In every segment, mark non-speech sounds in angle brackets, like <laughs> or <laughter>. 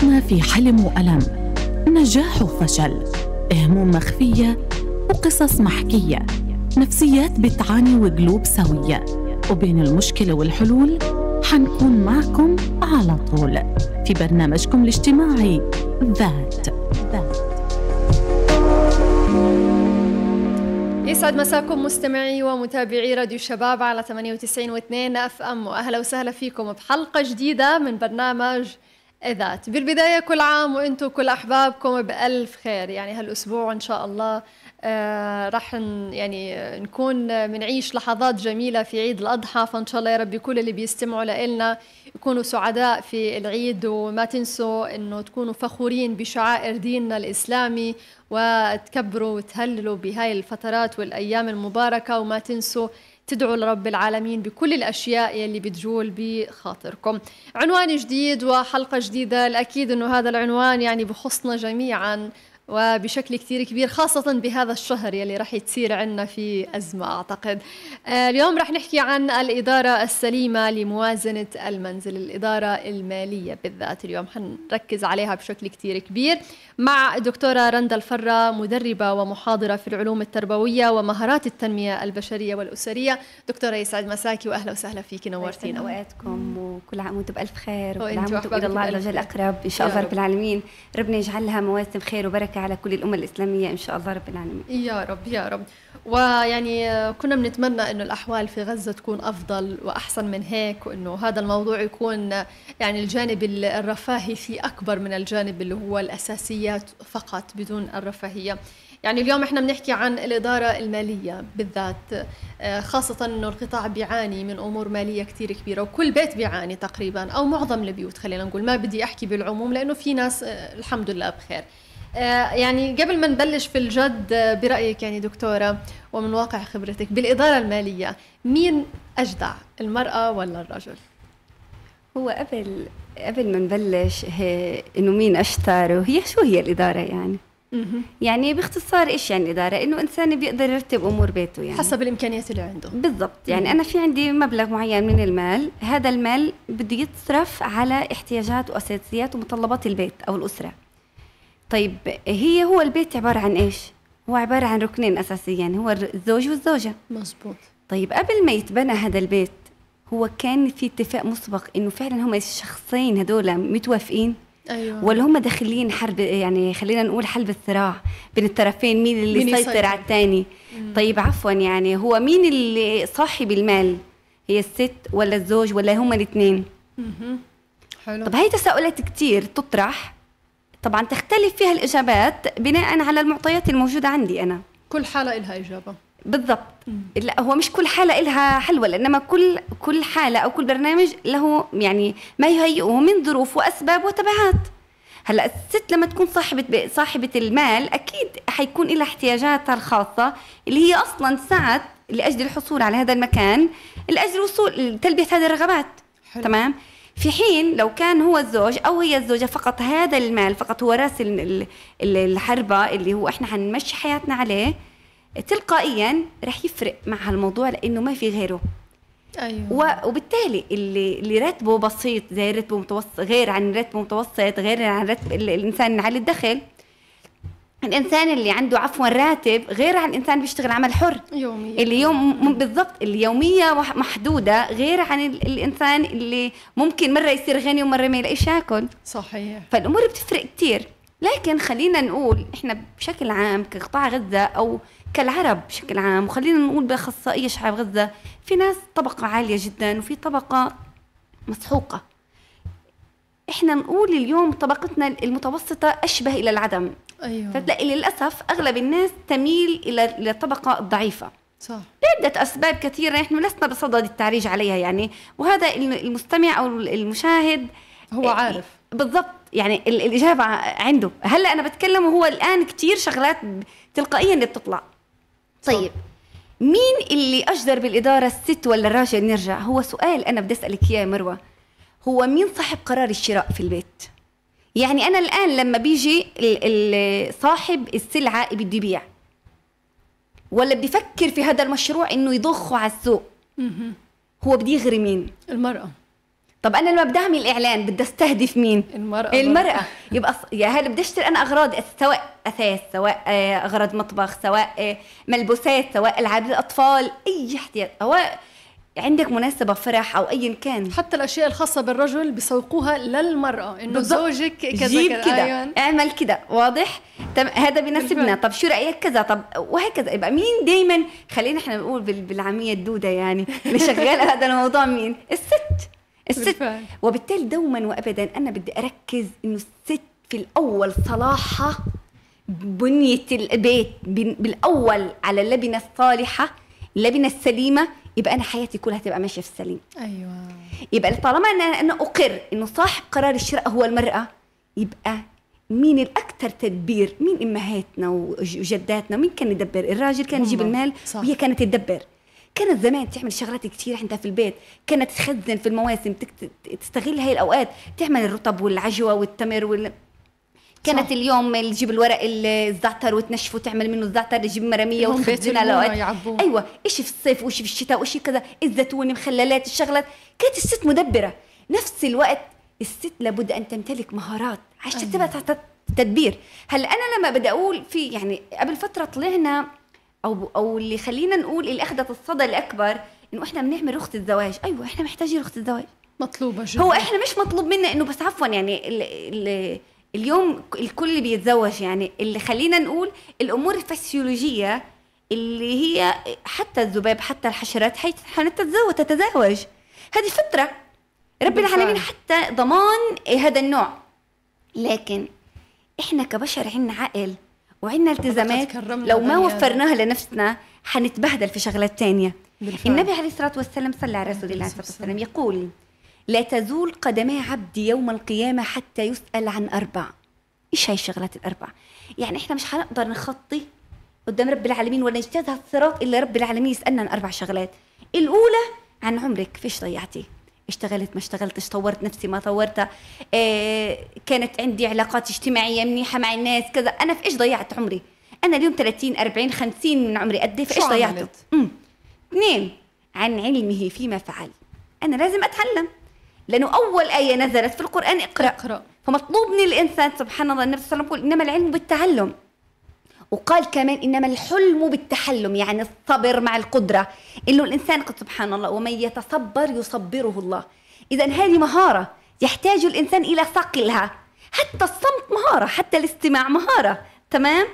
ربطنا في حلم وألم. نجاح وفشل. هموم مخفية وقصص محكية. نفسيات بتعاني وقلوب سوية. وبين المشكلة والحلول حنكون معكم على طول. في برنامجكم الاجتماعي ذات. ذات يسعد مساكم مستمعي ومتابعي راديو الشباب على 98 و2 أف أم. وأهلا وسهلا فيكم بحلقة جديدة من برنامج ذات بالبداية كل عام وأنتم كل أحبابكم بألف خير. يعني هالأسبوع إن شاء الله آه يعني نكون بنعيش لحظات جميلة في عيد الأضحى. فإن شاء الله يا ربي كل اللي بيستمعوا لنا يكونوا سعداء في العيد. وما تنسوا إنه تكونوا فخورين بشعائر ديننا الإسلامي وتكبروا وتهللوا بهاي الفترات والأيام المباركة. وما تنسوا تدعوا لرب العالمين بكل الأشياء يلي بتجول بخاطركم. عنوان جديد وحلقة جديدة الأكيد أنه هذا العنوان يعني بخصنا جميعا. وبشكل كثير كبير خاصة بهذا الشهر يلي رح يتصير عنا في أزمة أعتقد. آه، اليوم رح نحكي عن الإدارة السليمة لموازنة المنزل الإدارة المالية بالذات. اليوم حنركز عليها بشكل كثير كبير مع دكتورة رندا الفرة مدربة ومحاضرة في العلوم التربوية ومهارات التنمية البشرية والأسرية. دكتورة يسعد مساكي وأهلا وسهلا فيكي نورتينا. أوقاتكم وكل عام وأنتم بألف خير وكل عام وأنتم إلى الله عز وجل أقرب إن شاء الله رب العالمين. ربنا يجعلها مواسم خير وبركة على كل الأمة الإسلامية إن شاء الله رب العالمين. يا رب يا رب. ويعني كنا بنتمنى إنه الأحوال في غزة تكون أفضل وأحسن من هيك وإنه هذا الموضوع يكون يعني الجانب الرفاهي فيه أكبر من الجانب اللي هو الأساسيات فقط بدون الرفاهية. يعني اليوم إحنا بنحكي عن الإدارة المالية بالذات خاصة إنه القطاع بيعاني من أمور مالية كثير كبيرة وكل بيت بيعاني تقريبا أو معظم البيوت خلينا نقول. ما بدي أحكي بالعموم لأنه في ناس الحمد لله بخير. آه، يعني قبل ما نبلش في الجد آه، برأيك يعني دكتورة ومن واقع خبرتك بالإدارة المالية مين أجدع المرأة ولا الرجل؟ هو قبل قبل ما نبلش إنه مين اشطر وهي شو هي الإدارة يعني؟ يعني باختصار إيش يعني الاداره إنه إنسان بيقدر يرتب أمور بيته يعني. حسب الإمكانيات اللي عنده. بالضبط. يعني أنا في عندي مبلغ معين من المال هذا المال بده يتصرف على احتياجات وأساسيات ومتطلبات البيت أو الأسرة. طيب هي هو البيت عبارة عن إيش؟ هو عبارة عن ركنين أساسيين هو الزوج والزوجة. مزبوط طيب قبل ما يتبنى هذا البيت هو كان في اتفاق مسبق إنه فعلا هم الشخصين هذول متوافقين؟ أيوة. ولا هم داخلين حرب يعني خلينا نقول حلب الصراع بين الطرفين مين اللي مين يسيطر. على الثاني طيب عفوا يعني هو مين اللي صاحب المال؟ هي الست ولا الزوج ولا هم الاثنين حلو. طب هي تساؤلات كثير تطرح. طبعا تختلف فيها الإجابات بناء على المعطيات الموجودة عندي أنا. كل حالة إلها إجابة. بالضبط. لا هو مش كل حالة إلها حلوة إنما كل كل حالة أو كل برنامج له يعني ما يهيئه من ظروف وأسباب وتبعات. هلأ الست لما تكون صاحبة صاحبة المال أكيد حيكون لها احتياجاتها الخاصة اللي هي أصلا سعت لأجل الحصول على هذا المكان لأجل وصول تلبية هذه الرغبات. حلو. تمام؟ في حين لو كان هو الزوج أو هي الزوجة فقط هذا المال فقط هو راس الحربة اللي هو إحنا حنمشي حياتنا عليه تلقائيا رح يفرق مع هالموضوع لإنه ما في غيره. أيوه. وبالتالي اللي اللي راتبه بسيط زي راتبه متوسط غير عن راتبه متوسط غير عن راتب الإنسان على الدخل الإنسان اللي عنده عفوا راتب غير عن الانسان بيشتغل عمل حر. يوميا. اللي يوم بالضبط اليوميه محدودة غير عن الإنسان اللي ممكن مرة يصير غني ومرة ما يلاقيش ياكل. صحيح. فالأمور بتفرق كثير لكن خلينا نقول إحنا بشكل عام كقطاع غزة أو كالعرب بشكل عام وخلينا نقول بأخصائية شعب غزة في ناس طبقة عالية جدا وفي طبقة مسحوقة. إحنا نقول اليوم طبقتنا المتوسطة أشبه إلى العدم. أيوه. فتلاقي للأسف أغلب الناس تميل إلى الطبقة الضعيفة. صح. لعدة أسباب كثيرة نحن لسنا بصدد التعريج عليها يعني وهذا المستمع أو المشاهد هو إيه، عارف. بالضبط يعني الإجابة عنده. هلأ أنا بتكلم وهو الآن كثير شغلات تلقائيا اللي بتطلع طيب مين اللي أجدر بالإدارة الست ولا الراجل نرجع؟ هو سؤال أنا بدي أسألك إياه مروة. هو مين صاحب قرار الشراء في البيت؟ يعني أنا الآن لما بيجي صاحب السلعة بده يبيع ولا بدي يفكر في هذا المشروع إنه يضخه على السوق هو بده يغري مين؟ المرأة. طب أنا لما بدي أعمل إعلان بدي أستهدف مين؟ المرأة المرأة. يبقى يا هلا بدي أشتري أنا أغراض سواء أثاث سواء آه، أغراض مطبخ سواء آه، ملبوسات سواء ألعاب الأطفال أي احتياج هو عندك مناسبة فرح أو ايا كان. حتى الأشياء الخاصة بالرجل بيسوقوها للمرأة. إنه بالضبط. زوجك كذا جيب كذا. أيوة. اعمل كده واضح؟ تم هذا بيناسبنا. بالفعل. طب شو رأيك كذا؟ طب وهكذا. يبقى مين دايما؟ خلينا إحنا نقول بال- بالعامية الدودة يعني. اللي <laughs> شغالة هذا الموضوع مين؟ الست. الست. بالفعل. وبالتالي دوما وابدا أنا بدي أركز إنه الست في الأول صلاحها بنية البيت بالأول على اللبنة الصالحة اللبنة السليمة يبقى أنا حياتي كلها تبقى ماشية في السليم. أيوه. يبقى طالما أنا أنا أقر إنه صاحب قرار الشراء هو المرأة يبقى مين الأكثر تدبير؟ مين أمهاتنا وج- وجداتنا؟ مين كان يدبر؟ الراجل كان يجيب. المال صح. وهي كانت تدبر. كانت زمان تعمل شغلات كثير عندها في البيت. كانت تخزن في المواسم تستغل هاي الأوقات. تعمل الرطب والعجوة والتمر وال كانت صح. اليوم تجيب الورق ال- الزعتر وتنشفه وتعمل منه الزعتر تجيب مرامية هم وتخزنها يعبوه. أيوه. شيء في الصيف وشيء في الشتاء وشيء كذا؟ الزيتون مخللات الشغلات. كانت الست مدبرة. نفس الوقت الست لابد أن تمتلك مهارات عشان أيوة. تبقى تدبير. هلا أنا لما بدي أقول في يعني قبل فترة طلعنا أو أو اللي خلينا نقول اللي أخذت الصدى الأكبر إنه إحنا بنعمل رخصة الزواج. أيوه إحنا محتاجين رخصة الزواج. مطلوبة جدا. هو إحنا مش مطلوب منا إنه بس عفوا يعني ال ال اليوم الكل بيتزوج يعني اللي خلينا نقول الأمور الفسيولوجية اللي هي حتى الذباب حتى الحشرات حتتزوج تتزاوج هذه فطرة. رب. العالمين حتى ضمان هذا النوع. لكن إحنا كبشر عنا عقل وعنا التزامات. لو ما وفرناها لنفسنا حنتبهدل في شغلات تانية. بالفعل. النبي عليه الصلاة والسلام صلى على رسول الله صلى الله عليه وسلم يقول لا تزول قدمي عبدي يوم القيامة حتى يسأل عن أربع. إيش هاي الشغلات الأربع؟ يعني إحنا مش حنقدر نخطي قدام رب العالمين ولا نجتاز الصراط إلا رب العالمين يسألنا عن أربع شغلات. الأولى عن عمرك فيش ضيعتي؟ اشتغلت ما اشتغلتش طورت نفسي ما طورتها آه كانت عندي علاقات اجتماعية منيحة مع الناس كذا. أنا في إيش ضيعت عمري؟ أنا اليوم 30 40 50 من عمري. قد إيه في إيش ضيعته؟ اثنين عن علمه فيما فعل. أنا لازم أتعلم. لأنه أول آية نزلت في القرآن اقرأ. اقرأ. فمطلوب من الإنسان سبحان الله النبي صلى الله عليه وسلم يقول إنما العلم بالتعلم. وقال كمان إنما الحلم بالتحلم يعني الصبر مع القدرة. إنه الإنسان قد سبحان الله ومن يتصبر يصبره الله. اذا هذه مهارة يحتاج الإنسان إلى صقلها. حتى الصمت مهارة حتى الاستماع مهارة. تمام؟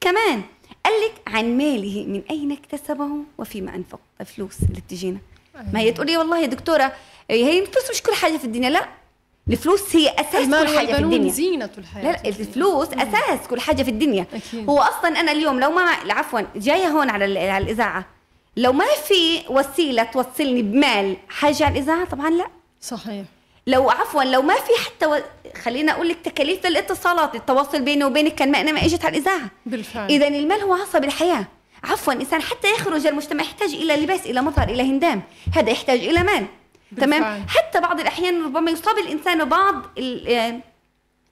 كمان قال لك عن ماله من أين اكتسبه وفيما أنفق. الفلوس اللي بتجينا ما هي تقولي والله يا دكتورة هي الفلوس مش كل حاجة في الدنيا لا الفلوس هي أساس كل حاجة في الدنيا. زينة الحياة لا لا الفلوس أساس كل حاجة في الدنيا. أكيد. هو أصلا أنا اليوم لو ما عفوا جاية هون على على الإذاعة لو ما في وسيلة توصلني بمال حاجة على الإذاعة طبعا لا. صحيح. لو عفوا لو ما في حتى و... خلينا أقول لك تكاليف للاتصالات التواصل بيني وبينك كان ما أنا ما إجت على الإذاعة. بالفعل. اذا المال هو عصب الحياة. عفوا الانسان حتى يخرج المجتمع يحتاج إلى لباس إلى مظهر إلى هندام. هذا يحتاج إلى مال. بالفعل. تمام؟ حتى بعض الأحيان ربما يصاب الإنسان ببعض ال- آه،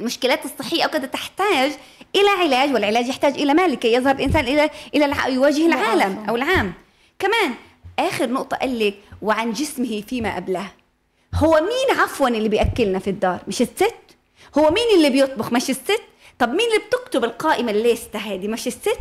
المشكلات الصحية أو كذا تحتاج إلى علاج والعلاج يحتاج إلى مال لكي يظهر الإنسان إلى إلى. يواجه العالم. أو العام. كمان آخر نقطة قال لك وعن جسمه فيما ابلاه هو مين عفوا اللي بيأكلنا في الدار؟ مش الست؟ هو مين اللي بيطبخ؟ مش الست؟ طب مين اللي بتكتب القائمة الليستة هذه؟ مش الست؟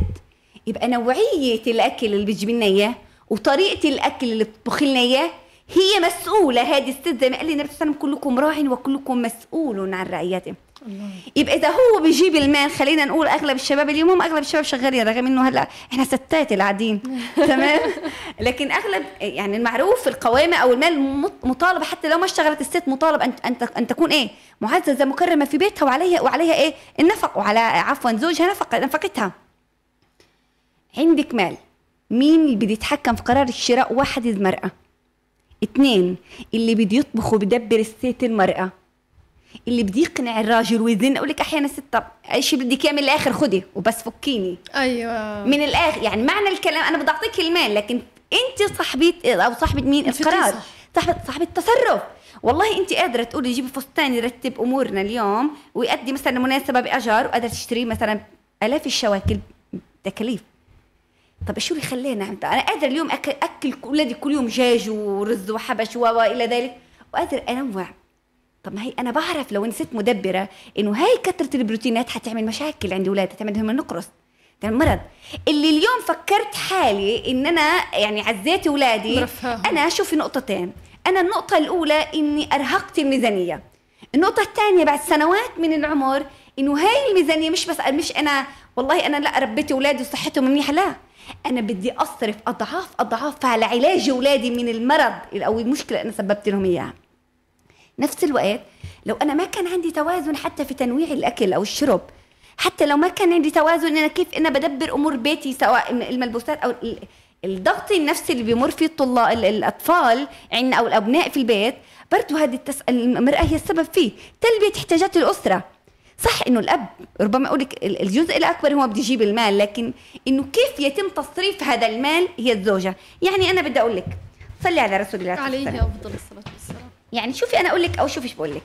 يبقى نوعية الأكل اللي بتجيب لنا إياه وطريقة الأكل اللي بتطبخ لنا إياه هي مسؤولة. هذه الست زي ما قال لي النبي صلى الله عليه وسلم كلكم راع وكلكم مسؤول عن رعيته. الله. يبقى إذا هو بيجيب المال خلينا نقول أغلب الشباب اليوم هم أغلب الشباب شغالين رغم إنه هلأ إحنا ستات قاعدين <laughs> تمام؟ لكن أغلب يعني المعروف القوامة أو المال مط- مطالبة حتى لو ما اشتغلت الست مطالب ان أن أن تكون إيه؟ معززة مكرمة في بيتها وعليها وعليها إيه؟ النفق وعلى عفوا زوجها نفق نفقتها. عندك مال. مين اللي بده يتحكم في قرار الشراء؟ واحد المرأة. اثنين اللي بده يطبخ وبدبر الست المرأة. اللي بده يقنع الراجل ويزن. أقول لك أحيانا ست طب إيش بدك إياه من الآخر خدي وبس فكيني. أيوه. من الآخر يعني معنى الكلام أنا بدي أعطيك المال لكن أنت صاحبة أو صاحبة مين؟ القرار. صاحبة صاحبة التصرف والله أنت قادرة تقولي جيبي فستان يرتب أمورنا اليوم ويؤدي مثلا مناسبة باجار وقادرة تشتري مثلا آلاف الشواكل تكاليف. طب شو اللي خلينا أنا قادر اليوم أكل اكل اولادي كل يوم دجاج ورز وحبش و- والى ذلك. وقادر أنوع. طب ما هي أنا بعرف لو ست مدبرة إنه هاي كثره البروتينات حتعمل مشاكل عند أولاد حتعمل لهم نقرس. تعمل مرض. اللي اليوم فكرت حالي إن أنا يعني عزيت اولادي. أنا شوفي نقطتين. أنا النقطة الأولى إني أرهقت الميزانية. النقطة الثانية بعد سنوات من العمر إنه هاي الميزانية مش بس مش أنا والله أنا لا ربيت أولادي وصحتهم منيحه لا. أنا بدي أصرف اضعاف أضعاف على علاج أولادي من المرض أو المشكلة أنا سببت لهم إياها. نفس الوقت لو أنا ما كان عندي توازن حتى في تنويع الأكل أو الشرب حتى لو ما كان عندي توازن أنا كيف أنا بدبر أمور بيتي سواء الملبوسات أو ال- الضغط النفسي اللي بيمر فيه الطلاب ال- الأطفال عندنا أو الأبناء في البيت برضه هذه. المرأة هي السبب فيه. تلبية احتياجات الأسرة. صح إنه الأب ربما أقول لك ال- الجزء الأكبر هو بده يجيب المال لكن إنه كيف يتم تصريف هذا المال هي الزوجة. يعني أنا بدي أقول لك صلي على رسول الله عليه. أفضل الصلاة والسلام. يعني شوفي أنا أقول لك أو شوفي إيش بقول لك.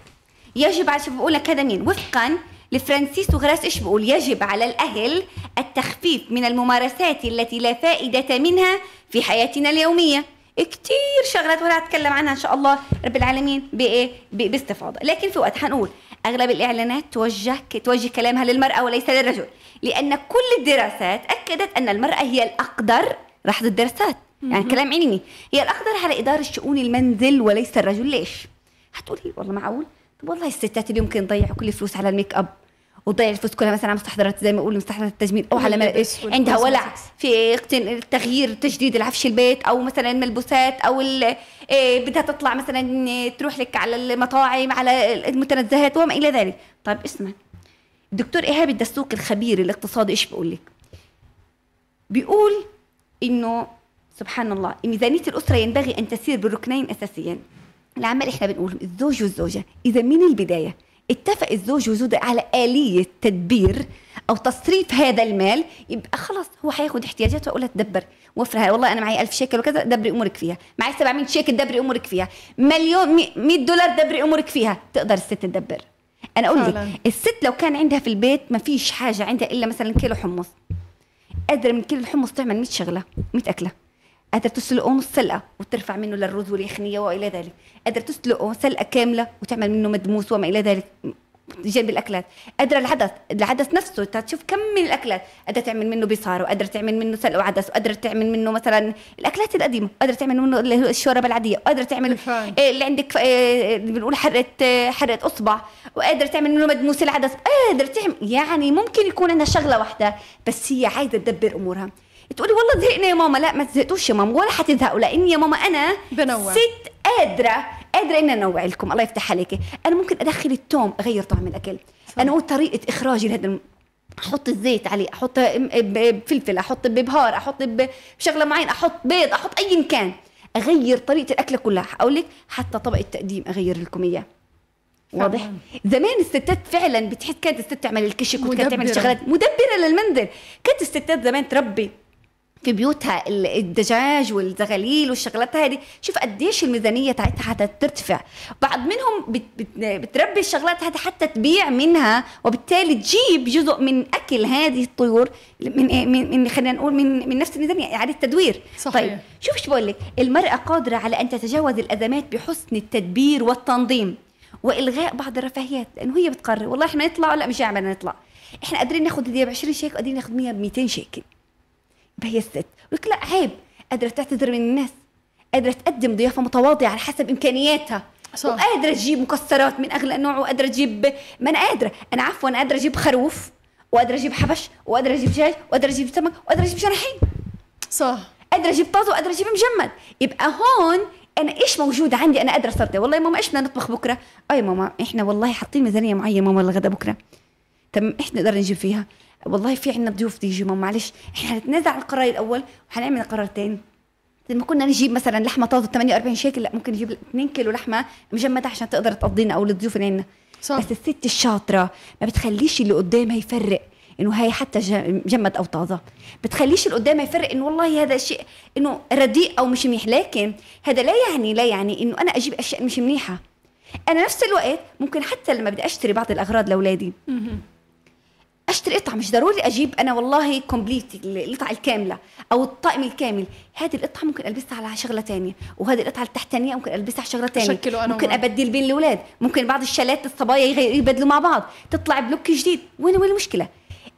يجب على شوفي بقول لك هذا مين؟ وفقا لفرانسيس وغراس إيش بقول؟ يجب على الأهل التخفيف من الممارسات التي لا فائدة منها في حياتنا اليومية. كتير شغلات ولا أتكلم عنها إن شاء الله رب العالمين بإيه؟ باستفاضة. لكن في وقت حنقول. أغلب الإعلانات توجه توجه كلامها للمرأة وليس للرجل لأن كل الدراسات أكدت أن المرأة هي الأقدر لاحظوا الدراسات يعني كلام علمي هي الأقدر على إدارة شؤون المنزل وليس الرجل ليش؟ هتقولي والله معقول؟ طب والله الستات اللي يمكن يضيعوا كل الفلوس على الميك أب وتضيع الفلوس كلها مثلا على مستحضرات زي ما بقول مستحضرات التجميل أو على مل... واللبس عندها ولع. في اقتن- تغيير تجديد العفش البيت أو مثلا الملبوسات أو ال- بدها تطلع مثلا إيه، تروح لك على المطاعم على المتنزهات وما إلى ذلك. طيب اسمع الدكتور إيهاب الدسوقي الخبير الاقتصادي إيش بيقول لك؟ بيقول إنه سبحان الله ميزانية الأسرة ينبغي أن تسير بركنين اساسيين العمل إحنا بنقول الزوج والزوجة إذا من البداية اتفق الزوج والزوجة على آلية تدبير أو تصريف هذا المال يبقى خلاص هو حياخد احتياجاته ويقول لها تدبر. وفرها والله أنا معي ألف شيكل وكذا دبري أمورك فيها. معي 700 شيكل دبري أمورك فيها. مليون مي- 100 دولار دبري أمورك فيها. تقدر الست تدبر. أنا أقول. لك الست لو كان عندها في البيت ما فيش حاجة عندها إلا مثلا كيلو حمص. قادرة من كيلو الحمص تعمل 100 شغلة 100 أكلة. قادرة تسلقه نص سلقه وترفع منه للرز واليخنية وإلى ذلك. قادرة تسلقه سلقة كاملة وتعمل منه مدموس وما إلى ذلك. جنب الأكلات قادرة العدس العدس نفسه تشوف كم من الأكلات قادرة تعمل منه بصار وقادره تعمل منه سلق وعدس وقادره تعمل منه مثلا الأكلات القديمة قادرة تعمل منه اللي هو الشوربة العادية وقادره تعمل. إيه اللي عندك إيه بنقول حرقة حرقة أصبع وقادرة تعمل منه مدموس العدس قادرة تعمل يعني ممكن يكون عندها شغلة واحدة بس هي عايزة تدبر أمورها تقولي والله زهقنا يا ماما لا ما تزهقوش يا ماما ولا حتزهقوا لأن يا ماما أنا بنوع. ست قادرة قادرة إني أنوع لكم. الله يفتح عليك أنا ممكن أدخل التوم أغير طعم الأكل. أنا أقول طريقة إخراجي لهذا أحط الزيت عليه أحط بفلفل أحط ببهار أحط بشغلة معينة أحط بيض أحط ايا كان. أغير طريقة الاكله كلها. أقول لك حتى طبق التقديم أغير لكم إياه. واضح. زمان الستات فعلا بتحس كانت الست تعمل الكشك وكانت تعمل. شغلات مدبرة للمنزل. كانت الستات زمان تربي. في بيوتها ال- الدجاج والزغاليل والشغلات هذه. شوف قديش الميزانية تاعتها حتى ترتفع. بعض منهم بت بت بتربي الشغلات هذه حتى تبيع منها وبالتالي تجيب جزء من أكل هذه الطيور من؟ من, من خلينا نقول من من نفس الميزانية إعادة تدوير. صحيح. طيب شوف إيش بقول لك؟ المرأة قادرة على أن تتجاوز الأزمات بحسن التدبير والتنظيم وإلغاء بعض الرفاهيات لأنه هي بتقرر. والله إحنا نطلع ولا مش عملنا نطلع؟ إحنا قادرين ناخذ هديه ب 20 شيك قادرين ناخذ 100 ب 200 شيكل يبقى هي الست لك لا عيب. قادرة تعتذر من الناس. قادرة تقدم ضيافة متواضعة على حسب إمكانياتها. صح. وقادرة تجيب مكسرات من أغلى انواع وقادرة تجيب ما أنا قادرة. أنا عفوا قادرة أجيب خروف وقادرة أجيب حبش وقادرة أجيب دجاج وقادرة أجيب سمك وقادرة أجيب جناحين صح. قادرة أجيب طازة وقادرة أجيب مجمد. يبقى هون أنا إيش موجود عندي؟ أنا قادرة صرت والله يا ماما إيش بدنا نطبخ بكرة؟ أي ماما إحنا والله حاطين ميزانية معينة ماما للغدا بكرة. طب إيش نقدر نجيب فيها؟ والله في عندنا ضيوف يجوا ماما معلش إحنا حنتنازع عن القرار الأول وحنعمل القرار الثاني لما كنا نجيب مثلا لحمة طازة 48 شيكل لا ممكن نجيب 2 كيلو لحمة مجمدة عشان تقدر تقضينا أو الضيوف اللي عندنا. صح. بس الست الشاطرة ما بتخليش اللي قدامها يفرق إنه هاي حتى ج- مجمد أو طازة. بتخليش اللي قدامها يفرق إنه والله هذا الشيء إنه رديء أو مش منيح. لكن هذا لا يعني لا يعني إنه أنا أجيب أشياء مش منيحة. أنا نفس الوقت ممكن حتى لما بدي أشتري بعض الأغراض لأولادي. أشتري قطعة مش ضروري أجيب أنا والله كومبليت القطعة الكاملة أو الطقم الكامل. هذه القطعة ممكن ألبسها على شغلة تانية وهذه القطعة التحتانية ممكن ألبسها على شغلة تانية. أنا ممكن. أبدل بين الأولاد. ممكن بعض الشالات الصبايا يبدلوا مع بعض. تطلع بلوك جديد. وين وين المشكلة؟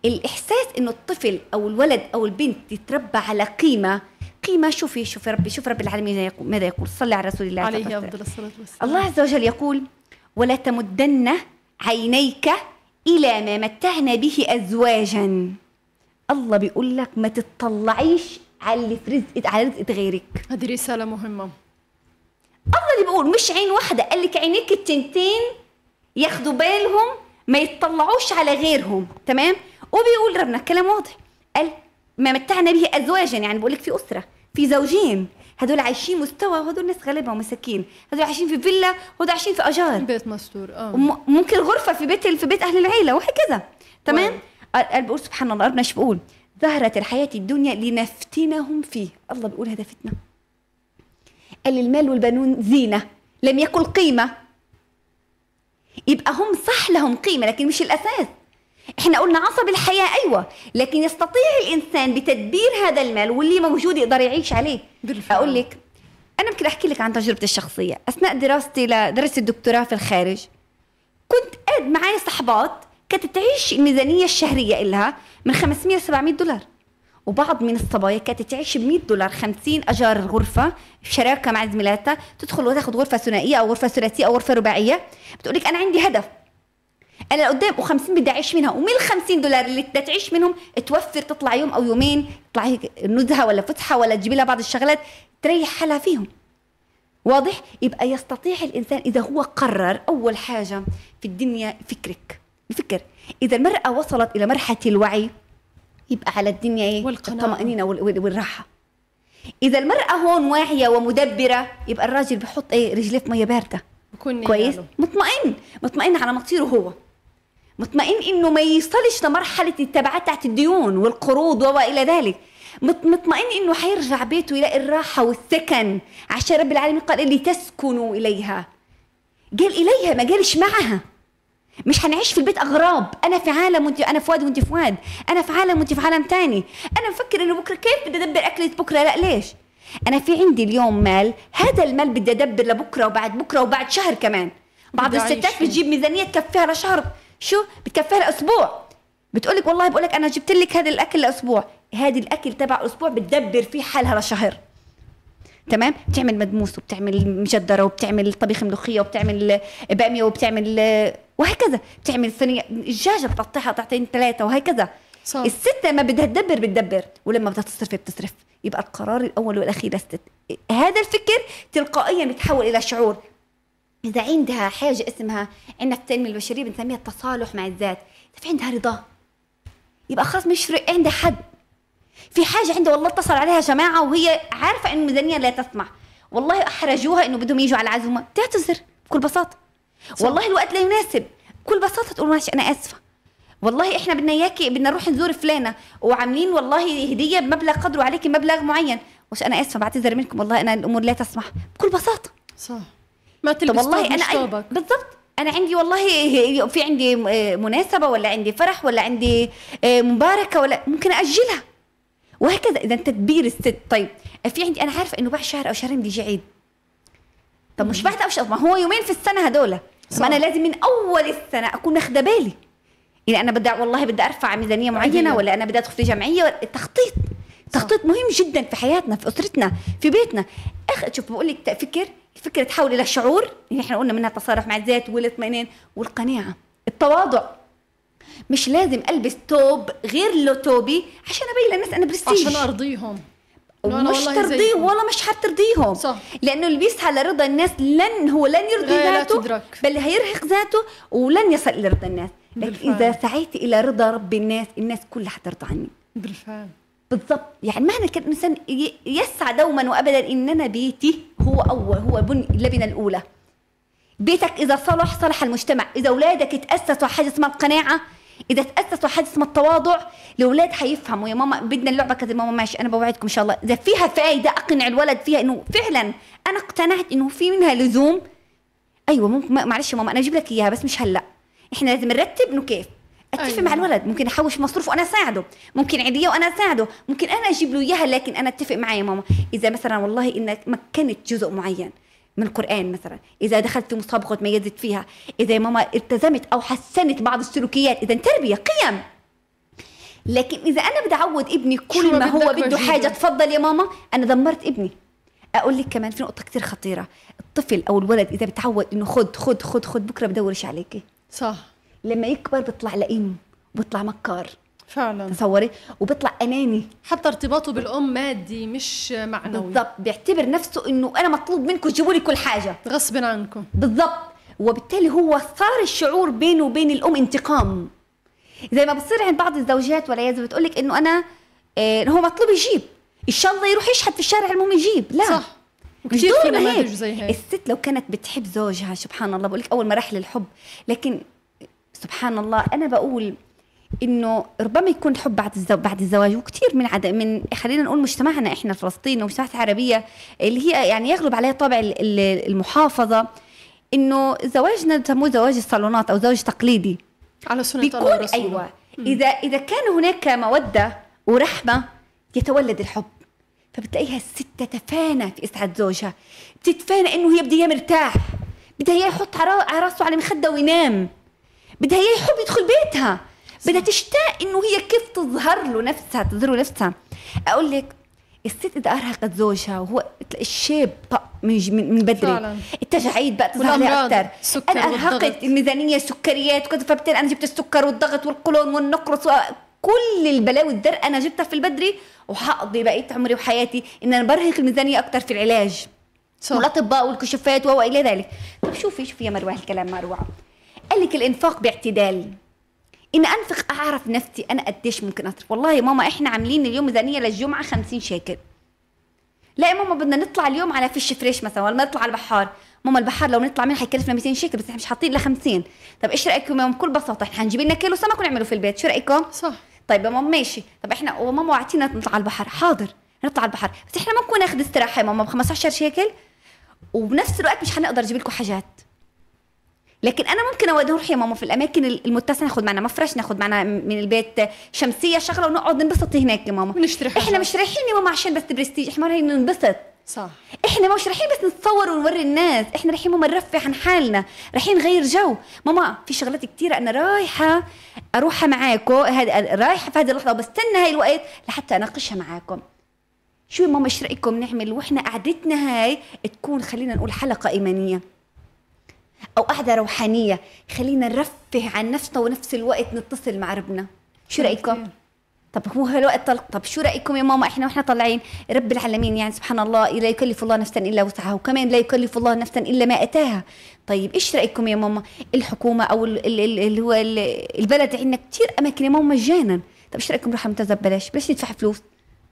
الإحساس إنه الطفل أو الولد أو البنت يتربى على قيمة قيمة. شوفي شوفي ربي شوف رب العالمين ماذا يقول صلي على رسول الله. صلى الله عليه أفضل الصلاة والسلام. الله عز وجل يقول ولا تمدن عينيك إلى ما متعنا به أزواجا. الله بيقول لك ما تطلعيش على اللي في رزق على رزقة غيرك. هذه رسالة مهمة. الله اللي بيقول مش عين واحدة قال لك عينيك التنتين ياخدوا بالهم ما يتطلعوش على غيرهم. تمام؟ وبيقول ربنا كلام واضح. قال ما متعنا به أزواجا يعني بقول لك في أسرة في زوجين. هدول عايشين مستوى وهدول ناس غلابة ومساكين هدول عايشين في فيلا وهدول عايشين في أجار بيت مستور آه. ممكن غرفة في بيت في بيت أهل العيلة وهكذا. تمام. قال قال بيقول سبحان الله ربنا شو بيقول. ظهرت الحياة الدنيا لنفتنهم فيه. الله بيقول هذا فتنة. قال المال والبنون زينة لم يكن قيمة. يبقى هم صح لهم قيمة لكن مش الأساس. إحنا قلنا عصب الحياة أيوة لكن يستطيع الإنسان بتدبير هذا المال واللي موجود يقدر يعيش عليه. بالفعل. أقول لك أنا ممكن أحكي لك عن تجربتي الشخصية. أثناء دراستي لدرست الدكتوراه في الخارج كنت قاعد معايا صحبات كانت تعيش الميزانية الشهرية إلها من 500 ل 700 دولار. وبعض من الصبايا كانت تعيش ب 100 دولار 50 أجار الغرفه في شراكة مع زميلاتها تدخل وتاخذ غرفة ثنائية أو غرفة ثلاثية أو غرفة رباعية. بتقول لك أنا عندي هدف أنا قدام و50 بدي أعيش منها ومن ال 50 دولار اللي بدها تعيش منهم توفر تطلع يوم أو يومين تطلع هيك نزهة ولا فسحه ولا تجيب لها بعض الشغلات تريح حالها فيهم. واضح؟ يبقى يستطيع الإنسان إذا هو قرر أول حاجة في الدنيا فكرك. الفكر. إذا المرأة وصلت إلى مرحلة الوعي يبقى على الدنيا إيه؟ والقناعة. الطمأنينة وال- وال- والراحة. إذا المرأة هون واعية ومدبرة يبقى الراجل بحط إيه؟ رجليه في مية باردة. بكون كويس. مطمئن. مطمئن على مصيره هو. مطمئن إنه ما يوصلش لمرحلة التبعات تحت الديون والقروض والى ذلك. مط- مطمئن إنه حيرجع بيته يلاقي الراحة والسكن. عشان رب العالمين قال اللي تسكنوا إليها. قال إليها ما قالش معها. مش هنعيش في البيت أغراب. أنا في عالم وأنت أنا في واد وأنت في واد. أنا في عالم وأنت في عالم تاني. أنا مفكر إنه بكرة كيف بدي أدبر أكلة بكرة؟ لا ليش؟ أنا في عندي اليوم مال. هذا المال بدي أدبر لبكرة وبعد بكرة وبعد شهر كمان. بعض الستات. بتجيب ميزانية تكفيها لشهر. شو؟ بتكفيها لاسبوع بتقول لك والله بقول لك أنا جبت لك هذا الأكل لأسبوع. هذه الأكل تبع أسبوع بتدبر فيه حالها لشهر. تمام؟ بتعمل مدموس وبتعمل مجدرة وبتعمل طبيخ ملوخية وبتعمل بامية وبتعمل وهكذا. بتعمل صينية الدجاجه بتقطعها قطعتين ثلاثة وهكذا. صح. الست لما بدها تدبر بتدبر ولما بدها تصرف بتصرف. يبقى القرار الأول والأخير للست هذا الفكر تلقائيا بيتحول إلى شعور. إذا عندها حاجة اسمها عندنا في التنميه البشرية بنسميها التصالح مع الذات. إذا في عندها رضا يبقى خلاص مش عندها حد. في حاجة عندها والله اتصل عليها جماعة وهي عارفة إن الميزانية لا تسمح. والله أحرجوها إنه بدهم يجوا على العزومة. تعتذر بكل بساطة. والله الوقت لا يناسب. بكل بساطة تقول معلش أنا آسفة. والله إحنا بدنا اياكي بدنا نروح نزور فلانة وعاملين والله هدية بمبلغ قدره عليكي مبلغ معين. وش أنا آسفة بعتذر منكم والله أنا الأمور لا تسمح. بكل بساطة. صح. ما طب تلبس والله طوب أنا طوبك بالضبط. أنا عندي والله في عندي مناسبة ولا عندي فرح ولا عندي مباركة ولا ممكن أجلها. وهكذا. إذا تدبير الست. طيب في عندي أنا عارفة إنه بعد شهر أو شهرين بدي يجي عيد. طب مش بعد أو شهر؟ ما هو يومين في السنة هدول. طب أنا لازم من أول السنة أكون اخده بالي. اذا أنا بدي والله بدي أرفع ميزانية معينة عديلة. ولا أنا بدي أدخل في جمعيه التخطيط التخطيط مهم جدا في حياتنا في أسرتنا في بيتنا. أخ شوف بقول لك فكر. الفكرة تحول إلى شعور. اللي إحنا قلنا منها التصالح مع الذات والإطمئنان والقناعة. التواضع. مش لازم ألبس توب غير لو توبي عشان أبين للناس أنا برستيج. عشان أرضيهم. مش ترضيه. ولا مش حترضيهم صح. لأنه اللي بيسعى لرضا الناس لن هو لن يرضي ذاته. بل هيرهق ذاته ولن يصل إلى رضا الناس. لكن بالفعل. إذا سعيت إلى رضا رب الناس الناس كلها حترضى عني. بالفعل. بالضبط. يعني معنى كده الإنسان يسعى دوما وابدا ان أنا بيتي. هو أول هو بن اللبنة الأولى. بيتك إذا صلح صلح المجتمع. إذا أولادك تاسسوا حاجة اسمها القناعة إذا تأسسوا حاجة اسمها التواضع الأولاد حيفهموا يا ماما بدنا اللعبة كذا. ماما ماشي أنا بوعدكم إن شاء الله. إذا فيها فائده أقنع الولد فيها إنه فعلا أنا اقتنعت إنه في منها لزوم. أيوه ممكن معلش يا ماما أنا أجيب لك إياها بس مش هلأ. إحنا لازم نرتب إنه كيف. أتفق أيوة. مع الولد. ممكن أحوش مصروف وأنا اساعده ممكن عيدية وأنا اساعده ممكن أنا أجيب له إياها لكن أنا أتفق معي يا ماما. إذا مثلا والله انك مكنت جزء معين من القرآن مثلا إذا دخلت في مسابقة وتميزت فيها إذا يا ماما التزمت أو حسنت بعض السلوكيات إذا تربية قيم. لكن إذا أنا بدي أعود ابني كل ما هو بده. حاجة تفضل يا ماما. أنا دمرت ابني. أقول لك كمان في نقطة كتير خطيرة. الطفل أو الولد إذا بتعود إنه خد خد خد خد بكرة بدورش عليكي. صح. لما يكبر بيطلع لئيم بيطلع مكار. فعلا. تصوري؟ وبيطلع أناني. حتى ارتباطه بالأم مادي مش معنوي. بالضبط. بيعتبر نفسه إنه أنا مطلوب منكم تجيبوا لي كل حاجة. غصب عنكم. بالضبط. وبالتالي هو صار الشعور بينه وبين الأم انتقام. زي ما بتصير عند بعض الزوجات والعياذ بتقول لك إنه أنا آه هو مطلوب يجيب. إن شاء الله يروح يشحت في الشارع المهم يجيب. لا. صح. مش وكثير في نماذج. زي هيك. الست لو كانت بتحب زوجها سبحان الله بقول لك اول مراحل الحب لكن سبحان الله أنا بقول إنه ربما يكون الحب بعد الزواج بعد الزواج وكثير من عد... من خلينا نقول مجتمعنا إحنا فلسطين ومجتمعات عربيه اللي هي يعني يغلب عليها طابع ال- ال- المحافظة إنه زواجنا بسموه زواج الصالونات أو زواج تقليدي على سنة الله بيكون ورسوله. أيوه. إذا إذا كان هناك مودة ورحمة يتولد الحب فبتلاقيها الست تتفانى في إسعاد زوجها. بتتفانى إنه هي بدها مرتاح بدها إياه يحط على رأسه على مخدة وينام. بدها إياه يحب يدخل بيتها. بدها تشتاق إنه هي كيف تظهر له نفسها تظهر له نفسها. أقول لك الست إذا ارهقت زوجها وهو الشاب من من بدري فعلا. التجاعيد بقى تظهر والأمراض، أكثر أنا. أرهقت الميزانية سكريات وكذا فبالتالي أنا جبت السكر والضغط والقولون والنقرس كل البلاوي الدرء أنا جبتها في البدري وحقضي بقية عمري وحياتي إن أنا برهق الميزانية أكثر في العلاج. صح. والأطباء والكشوفات وإلى ذلك. طب شوفي شوفي يا مروة الكلام مروه قال لك الإنفاق باعتدال. إن أنفق أعرف نفسي أنا قديش ممكن أصرف. والله يا ماما إحنا عاملين اليوم ميزانيه للجمعة 50 شيكل. لا يا ماما بدنا نطلع اليوم على فيش فريش مثلا ولا نطلع على البحار. ماما البحر لو نطلع منها حيكلفنا 200 شيكل بس إحنا مش حاطين إلا 50 طب إيش رأيكم يا ماما؟ بكل بساطة إحنا هنجيب لنا كيلو سمك ونعمله في البيت شو رأيكم؟ صح. طيب يا ماما ماشي. طب إحنا وماما وعدتينا نطلع على البحر. حاضر نطلع على البحر. بس إحنا ممكن ناخذ استراحة يا ماما ب 15 شيكل. وبنفس الوقت مش هنقدر نجيب لكم حاجات. لكن أنا ممكن اودي نروح يا ماما في الأماكن المتسعة ناخذ معنا مفرش ناخذ معنا من البيت شمسية شغلة ونقعد ننبسط هناك يا ماما. ونشتري. إحنا مش رايحين يا ماما عشان بس برستيج إحنا رايحين ننبسط. صح. إحنا مش رايحين بس نتصور ونوري الناس إحنا رايحين ماما نرفه عن حالنا رايحين نغير جو. ماما في شغلات كتيرة أنا رايحة أروحها معاكم رايحة في هذه اللحظة وبستنى هاي الوقت لحتى أناقشها معاكم. شو يا ماما إيش رأيكم نعمل وإحنا قعدتنا هاي تكون خلينا نقول حلقة إيمانية؟ أو قعده روحانية. خلينا نرفه عن نفسنا ونفس الوقت نتصل مع ربنا. شو رأيكم؟ طب هو هالوقت طلق طب شو رأيكم يا ماما؟ إحنا وإحنا طالعين. رب العالمين يعني سبحان الله لا يكلف الله نفسا إلا وسعها وكمان لا يكلف الله نفسا إلا ما أتاها. طيب إيش رأيكم يا ماما؟ الحكومة أو ال- ال- ال- اللي هو ال- البلد عندنا كثير أماكن يا ماما مجانا. طب إيش رأيكم؟ نروح منتزه ببلاش بلاش ندفع فلوس.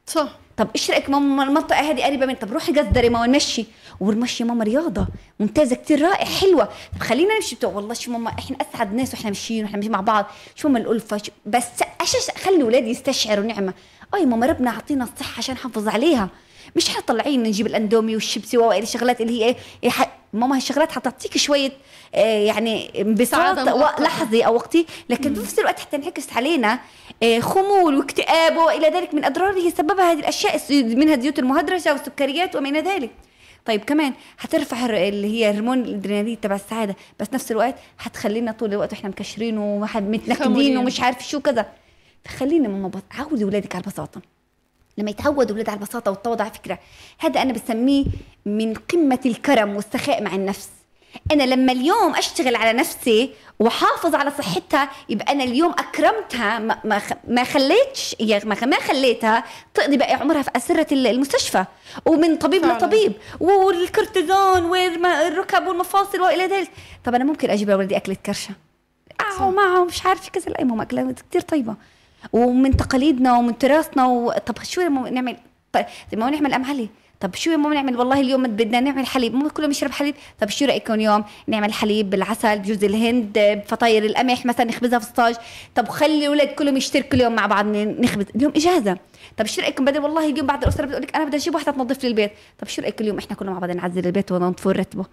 صح. طب إيش رايك ماما المنطقة هذه قريبة من طب روحي قصدري ماما نمشي. والمشي ماما رياضة. ممتازة كتير رائع حلوة. طب خلينا نمشي. بتوع والله شو ماما إحنا اسعد ناس وإحنا ماشيين وإحنا ماشيين مع بعض. شو ماما الألفة. شو بس أشش خلي اولادي يستشعروا نعمة. أي ماما ربنا عطينا الصحة عشان نحافظ عليها. مش إحنا طالعين نجيب الأندومي والشيبسي والى الشغلات اللي هي إيه ح- ماما هالشغلات حتعطيك شوية آه يعني انبساط. لحظي أو وقتي. لكن في نفس الوقت حتى انعكس علينا آه، خمول واكتئاب وإلى ذلك من اضرار هي سببها هذه الأشياء منها الزيوت المهدرجة والسكريات وما إلى ذلك. طيب كمان هترفع الر- اللي هي هرمون الأدرينالين تبع السعادة بس نفس الوقت هتخلينا طول الوقت وإحنا مكشرين ومتنكدين. ومش عارف شو كذا. فخلينا ماما عودي اولادك على البساطة. لما يتعودوا أولاد على البساطة والتواضع على فكرة. هذا أنا بسميه من قمة الكرم والسخاء مع النفس. أنا لما اليوم أشتغل على نفسي وأحافظ على صحتها يبقى أنا اليوم أكرمتها ما ما, خليتش ما ما خليتها تقضي باقي عمرها في أسرة ال- المستشفى. ومن طبيب فعلاً. لطبيب والكورتيزون والركب والمفاصل وإلى ذلك. طب أنا ممكن أجيب لاولادي أكلة كرشة؟ آه معه مش عارفة كذا لا ماما اكلها كثير طيبة. ومن تقاليدنا ومن تراثنا. طب شو ماما نعمل؟ زي ما نعمل أم علي؟ طب شو ماما نعمل؟ والله اليوم بدنا نعمل حليب. ماما كلهم يشرب حليب. طب شو رأيكم اليوم؟ نعمل حليب بالعسل بجوز الهند بفطاير القمح مثلا نخبزها في ستاج طب خلي الاولاد كلهم يشتركوا اليوم مع بعض نخبز. اليوم إجازة. طب شو رأيكم؟ بدل والله اليوم بعد الأسرة بتقول لك أنا بدي أجيب واحدة تنظف لي البيت. طب شو رأيكم اليوم إحنا كلنا مع بعض نعزل البيت وننظفه ونرتبه؟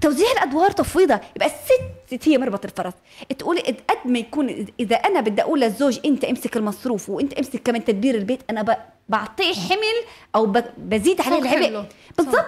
توزيع الأدوار تفويضة. يبقى الست هي مربط الفرس. تقولي قد ما يكون إذا أنا بدي أقول للزوج أنت امسك المصروف وأنت امسك كمان تدبير البيت أنا بعطيه حمل أو بزيد عليه العبء. بالضبط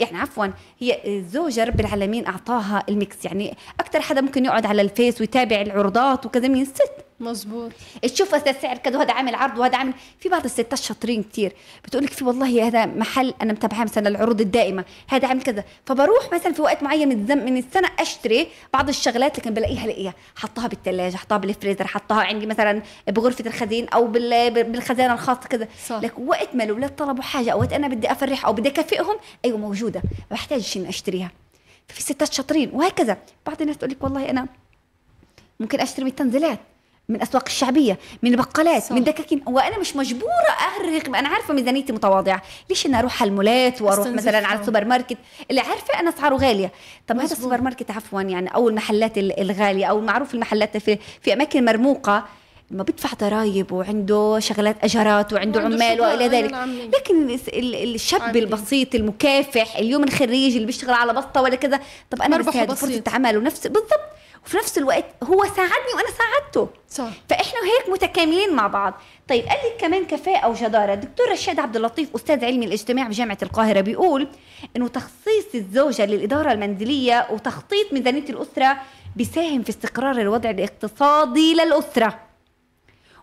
يعني عفوا هي الزوجة رب العالمين أعطاها ال mix. يعني أكثر حدا ممكن يقعد على ال Face ويتابع العروضات وكذا من الست. مزبوط تشوف هذا السعر كذا وهذا عامل عرض وهذا عامل. في بعض الستات شاطرين كتير. بتقول لك في والله هذا محل أنا متابعاه مثلا العروض الدائمة. هذا عامل كذا. فبروح مثلا في وقت معين من من السنة أشتري بعض الشغلات لكن بلاقيها لاقيها حطها بالثلاجه حطها بالفريزر حطها عندي مثلا بغرفة الخزين أو بال- بالخزانة الخاصة كذا. صح. لك وقت ما الاولاد طلبوا حاجة أو وقت أنا بدي أفرح أو بدي أكافئهم أيوه موجودة. ما بحتاجش إني أشتريها. ففي ستات شاطرين وهكذا. بعض الناس تقول لك والله أنا ممكن أشتري من التنزيلات من أسواق الشعبية من البقالات صح. من دكاكين وأنا مش مجبورة ارهق أنا عارفة ميزانيتي متواضعة ليش أنا أروح على المولات وأروح. مثلا على السوبر ماركت اللي عارفة أنا أسعاره غالية طب هذا. السوبر ماركت عفوا يعني أو المحلات ال- الغالية أو المعروف المحلات في في أماكن مرموقة ما بيدفع ضرائب وعنده شغلات أجارات وعنده وعنده عمال وإلى ذلك أهلاً عمي. لكن الشاب. البسيط المكافح اليوم الخريج اللي بيشتغل على بسطة ولا كذا طب أنا بس فرصة بسيط. عمل ونفس بالضبط وفي نفس الوقت هو ساعدني وأنا ساعدته. صح. فإحنا هيك متكاملين مع بعض. طيب قال لك كمان كفاءة وجداره الدكتور رشاد عبد اللطيف أستاذ علم الاجتماع بجامعه القاهرة بيقول إنه تخصيص الزوجة للإدارة المنزلية وتخطيط ميزانية الأسرة بيساهم في استقرار الوضع الاقتصادي للأسرة.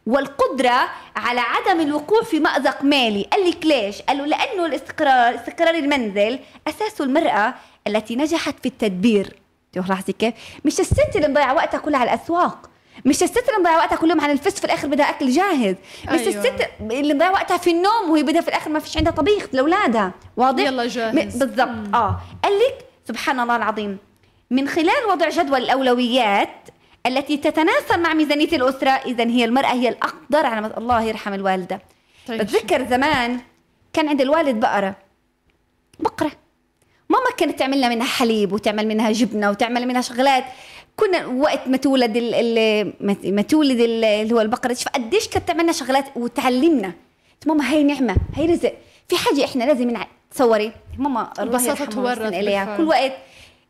والقدرة على عدم الوقوع في مأزق مالي. قال لك ليش؟ قالوا لأنه الاستقرار استقرار المنزل أساسه المرأة التي نجحت في التدبير. لاحظي كيف؟ مش الست اللي مضيعة وقتها كلها على الأسواق مش الست اللي مضيعة وقتها كلهم على الفس في الآخر بدها أكل جاهز مش أيوة. الست اللي مضيعة وقتها في النوم وهي بدها في الآخر ما فيش عندها طبيخ لأولادها واضح؟ يلا جاهز. م- بالضبط آه قال لك سبحان الله العظيم من خلال وضع جدول الأولويات التي تتناسب مع ميزانية الأسرة إذا هي المرأة هي الأقدر على مس- الله يرحم الوالدة طيب. بتذكر زمان كان عند الوالد بقرة بقرة ماما كانت تعمل لنا منها حليب وتعمل منها جبنة وتعمل منها شغلات. كنا وقت ما تولد ما- تولد ال- اللي هو البقرة شوف قديش كانت تعمل لنا شغلات وتعلمنا. ماما هي نعمة هي رزق. في حاجة إحنا لازم نع... تصوري. ماما يرحمها تورث بالفعل. كل وقت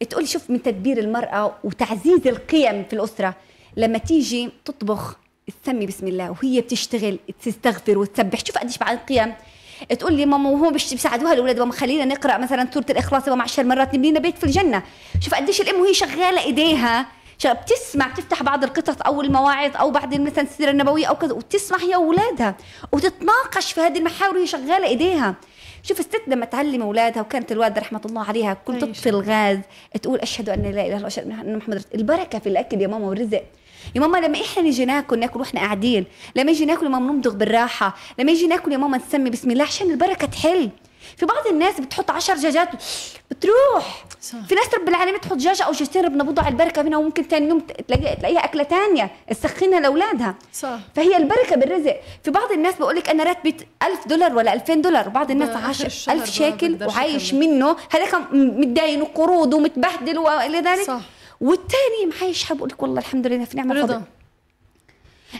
تقول شوف من تدبير المرأة وتعزيز القيم في الأسرة لما تيجي تطبخ تسمي بسم الله وهي بتشتغل تستغفر وتسبح. شوف قديش بعد القيم تقول لي ماما وهو بيش- بيساعدوها الأولاد ماما خلينا نقرأ مثلا سورة الإخلاص وما عشر مرات نبني لنا بيت في الجنة. شوف قديش الأم وهي شغالة إيديها. بتسمع بتفتح بعض القصص أو المواعظ أو بعد مثلا السيرة النبوية أو كذا وتسمع هي وأولادها. وتتناقش في هذه المحاور وهي شغالة إيديها. شوف الست لما تعلم أولادها وكانت الوالدة رحمة الله عليها كل عايشة. تطفي الغاز تقول أشهد أن لا إله إلا الله محمد البركة في الأكل يا ماما والرزق. يا ماما لما إحنا نيجي ناكل ناكل وإحنا قاعدين. لما يجي ناكل يا ماما نمضغ بالراحة. لما يجي ناكل يا ماما نسمي بسم الله عشان البركة تحل. في بعض الناس بتحط عشر دجاجات بتروح. صح. في ناس رب العالمين تحط دجاجه أو جاجتين ربنا بوضع البركة منها وممكن ثاني يوم تلاقيها تلاقيها أكلة ثانية تسخنها لأولادها. صح. فهي البركة بالرزق. في بعض الناس بقول لك أنا راتبي 1000 دولار ولا 2000 دولار. وبعض الناس بآخر عاش الشهر 1000 ما شيكل بقدرش وعايش. منه. هذا كان متداين وقروض ومتبهدل والى ذلك. صح. والثاني معايش حاب بقول لك والله الحمد لله في نعمة رضا.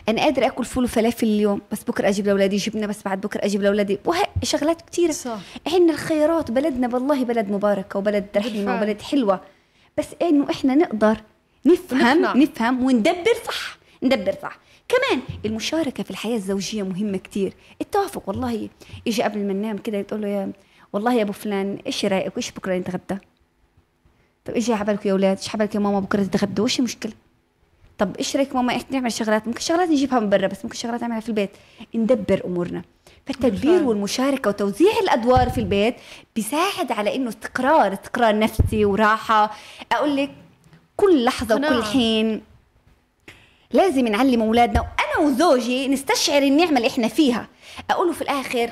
أنا قادر أكل فول وفلافل اليوم بس بكرة أجيب لأولادي جبنة بس بعد بكرة أجيب لأولادي. وهي شغلات كثيره صح. عندنا الخيرات بلدنا والله بلد مباركة وبلد رحيمه. وبلد حلوة. بس إنه إحنا نقدر نفهم ونقنع. نفهم وندبر صح ندبر صح. كمان المشاركة في الحياة الزوجية مهمة كتير. التوافق والله يجي قبل ما ننام كده تقول له يا والله يا أبو فلان إيش رأيك؟ وإيش بكرة نتغدى؟ طب إيش حبالك يا أولاد إيش حبالك يا ماما بكرة تتغدوا؟ وش المشكلة؟ طب إيش رأيك ماما إحنا نعمل شغلات؟ ممكن شغلات نجيبها من برا بس ممكن شغلات نعملها في البيت. ندبر أمورنا. فالتدبير. والمشاركة وتوزيع الأدوار في البيت بيساعد على إنه استقرار استقرار نفسي وراحة. أقول لك كل لحظة وكل. حين لازم نعلم أولادنا وأنا وزوجي نستشعر النعمة اللي إحنا فيها. أقول له في الآخر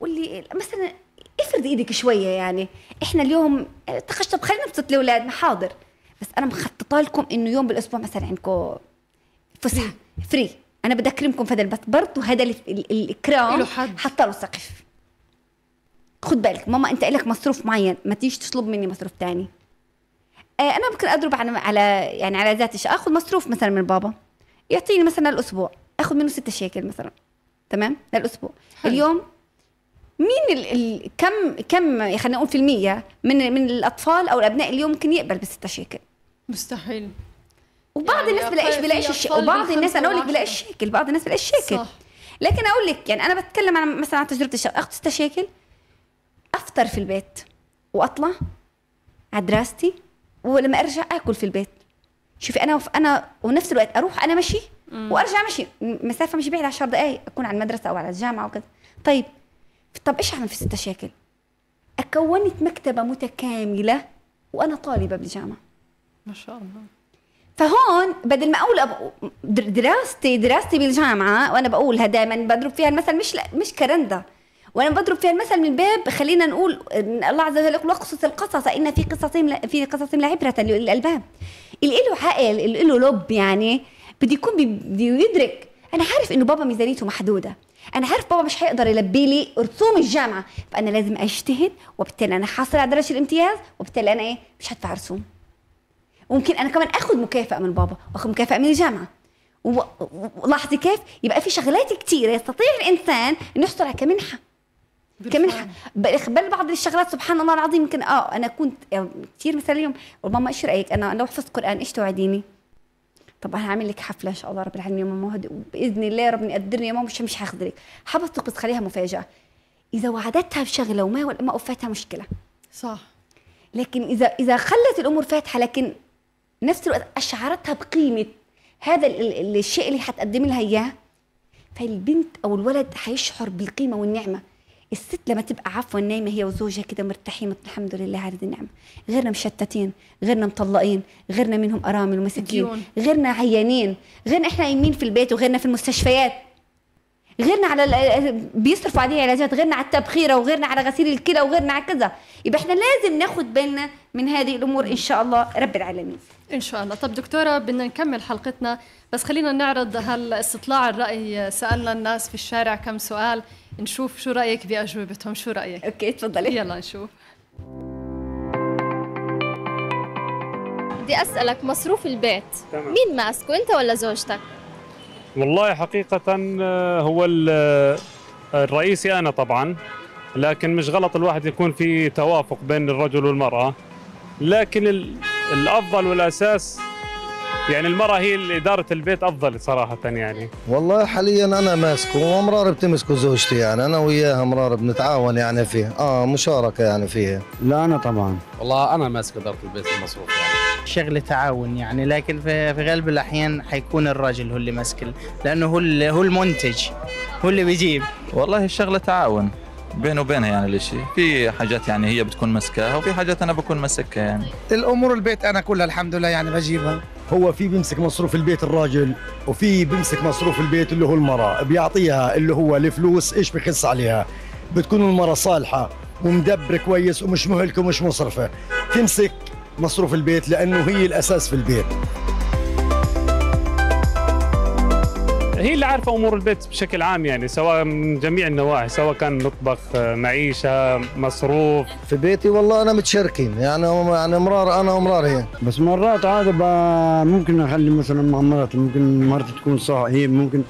قول لي مثلا افرد إيدك شوية يعني. إحنا اليوم تخش طب خلينا نبسط الاولاد حاضر. بس أنا مخططة لكم إنه يوم بالأسبوع مثلا عندكم فسحة. فري. أنا بدي أكرمكم في هذا بس برضه هذا ال- ال- الإكرام. حاطه له سقف. خد بالك ماما أنت لك مصروف معين ما تيجي تطلب مني مصروف تاني. آه أنا ممكن أضرب على على يعني على ذات الشيء آخذ مصروف مثلا من بابا. يعطيني مثلا الأسبوع آخذ منه ستة شيكل مثلا. تمام؟ للأسبوع. اليوم مين ال ال كم كم خلينا نقول في المية من من الأطفال أو الأبناء اليوم ممكن يقبل بستة شيكل مستحيل. وبعض يعني الناس بلاقيش بلاقيش الشيء وبعض الناس أنا أقول لك 25. بلاقيش شكل بعض الناس بلاقيش شكل صح. لكن أقول لك يعني أنا بتكلم عن مثلا عن تجربة الشغل اخذ ستة شيكل أفطر في البيت وأطلع على دراستي ولما أرجع آكل في البيت. شوفي أنا وف أنا ونفس الوقت أروح أنا مشي وأرجع مشي. مسافة مش بعيدة 10 دقائق أكون على المدرسة أو على الجامعة وكذا طيب طب إيش أعمل في ستة شيكل كونت مكتبة متكاملة وأنا طالبة بالجامعة ما شاء الله. فهون بدل ما أقول دراستي دراستي بالجامعة وأنا بقولها دائما بضرب فيها المثل مش مش كرندة. وأنا بضرب فيها المثل من باب خلينا نقول إن الله عز وجل يقول اقصص القصص إن في قصصهم ل... في قصصهم لعبره للألباب. اللي له عقل اللي له لب يعني بده يكون بده يدرك. أنا عارف إنه بابا ميزانيته محدودة. أنا عارف بابا مش حيقدر يلبي لي رسوم الجامعة فأنا لازم أجتهد وبالتالي أنا حاصل على درجة الامتياز وبالتالي أنا إيه مش هدفع رسوم. وممكن أنا كمان آخذ مكافأة من بابا واخذ مكافأة من الجامعة. ولاحظي كيف؟ يبقى في شغلات كثيره يستطيع الإنسان إنه يحصل على كمنحة. كمنحة. بل بعض الشغلات سبحان الله العظيم يمكن آه أنا كنت كثير مثلا اليوم ماما إيش رايك أنا لو حفظت قرآن إيش توعديني؟ طب أنا هعمل لك حفلة إن شاء الله رب العالمين يا ماما باذن الله ربنا يقدرني يا ماما مش مش هاخذ لك حفظتك بس خليها مفاجأة. إذا وعدتها بشغلة وما ما وفاتها مشكلة. صح. لكن اذا إذا خلت الأمور فاتحة لكن نفس الوقت أشعرتها بقيمة هذا ال- ال- الشيء اللي حتقدم لها إياه فالبنت أو الولد حيشعر بالقيمة والنعمة. الست لما تبقى عفوا نايمة هي وزوجها كده مرتاحين الحمد لله هذه النعمة. غيرنا مشتتين غيرنا مطلقين غيرنا منهم أرامل ومساكين. غيرنا عيانين غيرنا إحنا نايمين في البيت وغيرنا في المستشفيات. غيرنا على بيصرفوا عليه علاجات غيرنا على التبخيرة وغيرنا على غسيل الكلى وغيرنا على كذا. يبقى إحنا لازم ناخد بالنا من هذه الأمور إن شاء الله رب العالمين. إن شاء الله. طب دكتورة بدنا نكمل حلقتنا بس خلينا نعرض هالإستطلاع الرأي سألنا الناس في الشارع كم سؤال. نشوف شو رأيك بأجوبتهم شو رأيك أوكي تفضلي يلا نشوف بدي أسألك مصروف البيت تمام. مين ماسكه أنت ولا زوجتك؟ والله حقيقة آه، هو آه، الرئيسي أنا طبعا لكن مش غلط الواحد يكون في توافق بين الرجل والمرأة لكن ال- الأفضل والأساس يعني المرأة هي إدارة البيت أفضل صراحة يعني. والله حاليا أنا ماسكه ومرار بتمسكه زوجتي يعني أنا وياها مرار بنتعاون يعني فيه آه مشاركة يعني فيها. لا أنا طبعا. والله أنا ماسك إدارة البيت المصروف يعني. شغل تعاون يعني لكن في في غالب الأحيان حيكون الراجل هو اللي ماسك لأنه هو ال- هو المنتج هو اللي بيجيب. والله الشغله تعاون بينه وبينها يعني الإشي. في حاجات يعني هي بتكون مسكاها وفي حاجات أنا بكون مسكها يعني. الأمور البيت أنا كلها الحمد لله يعني بجيبها. هو في بيمسك مصروف البيت الراجل وفي بيمسك مصروف البيت اللي هو المرأة. بيعطيها اللي هو الفلوس إيش بخص عليها؟ بتكون المرأة صالحة ومدبرة كويس ومش مهلكة ومش مصرفة. تمسك مصروف البيت لأنه هي الأساس في البيت. هي اللي عارفة أمور البيت بشكل عام يعني سواء من جميع النواحي سواء كان مطبخ معيشة مصروف. في بيتي والله أنا متشاركين يعني يعني مرار أنا ومرار هي بس مرات عادة ب- ممكن أخلي مثلا مع مرتي ممكن مرتي تكون صح. هي ممكن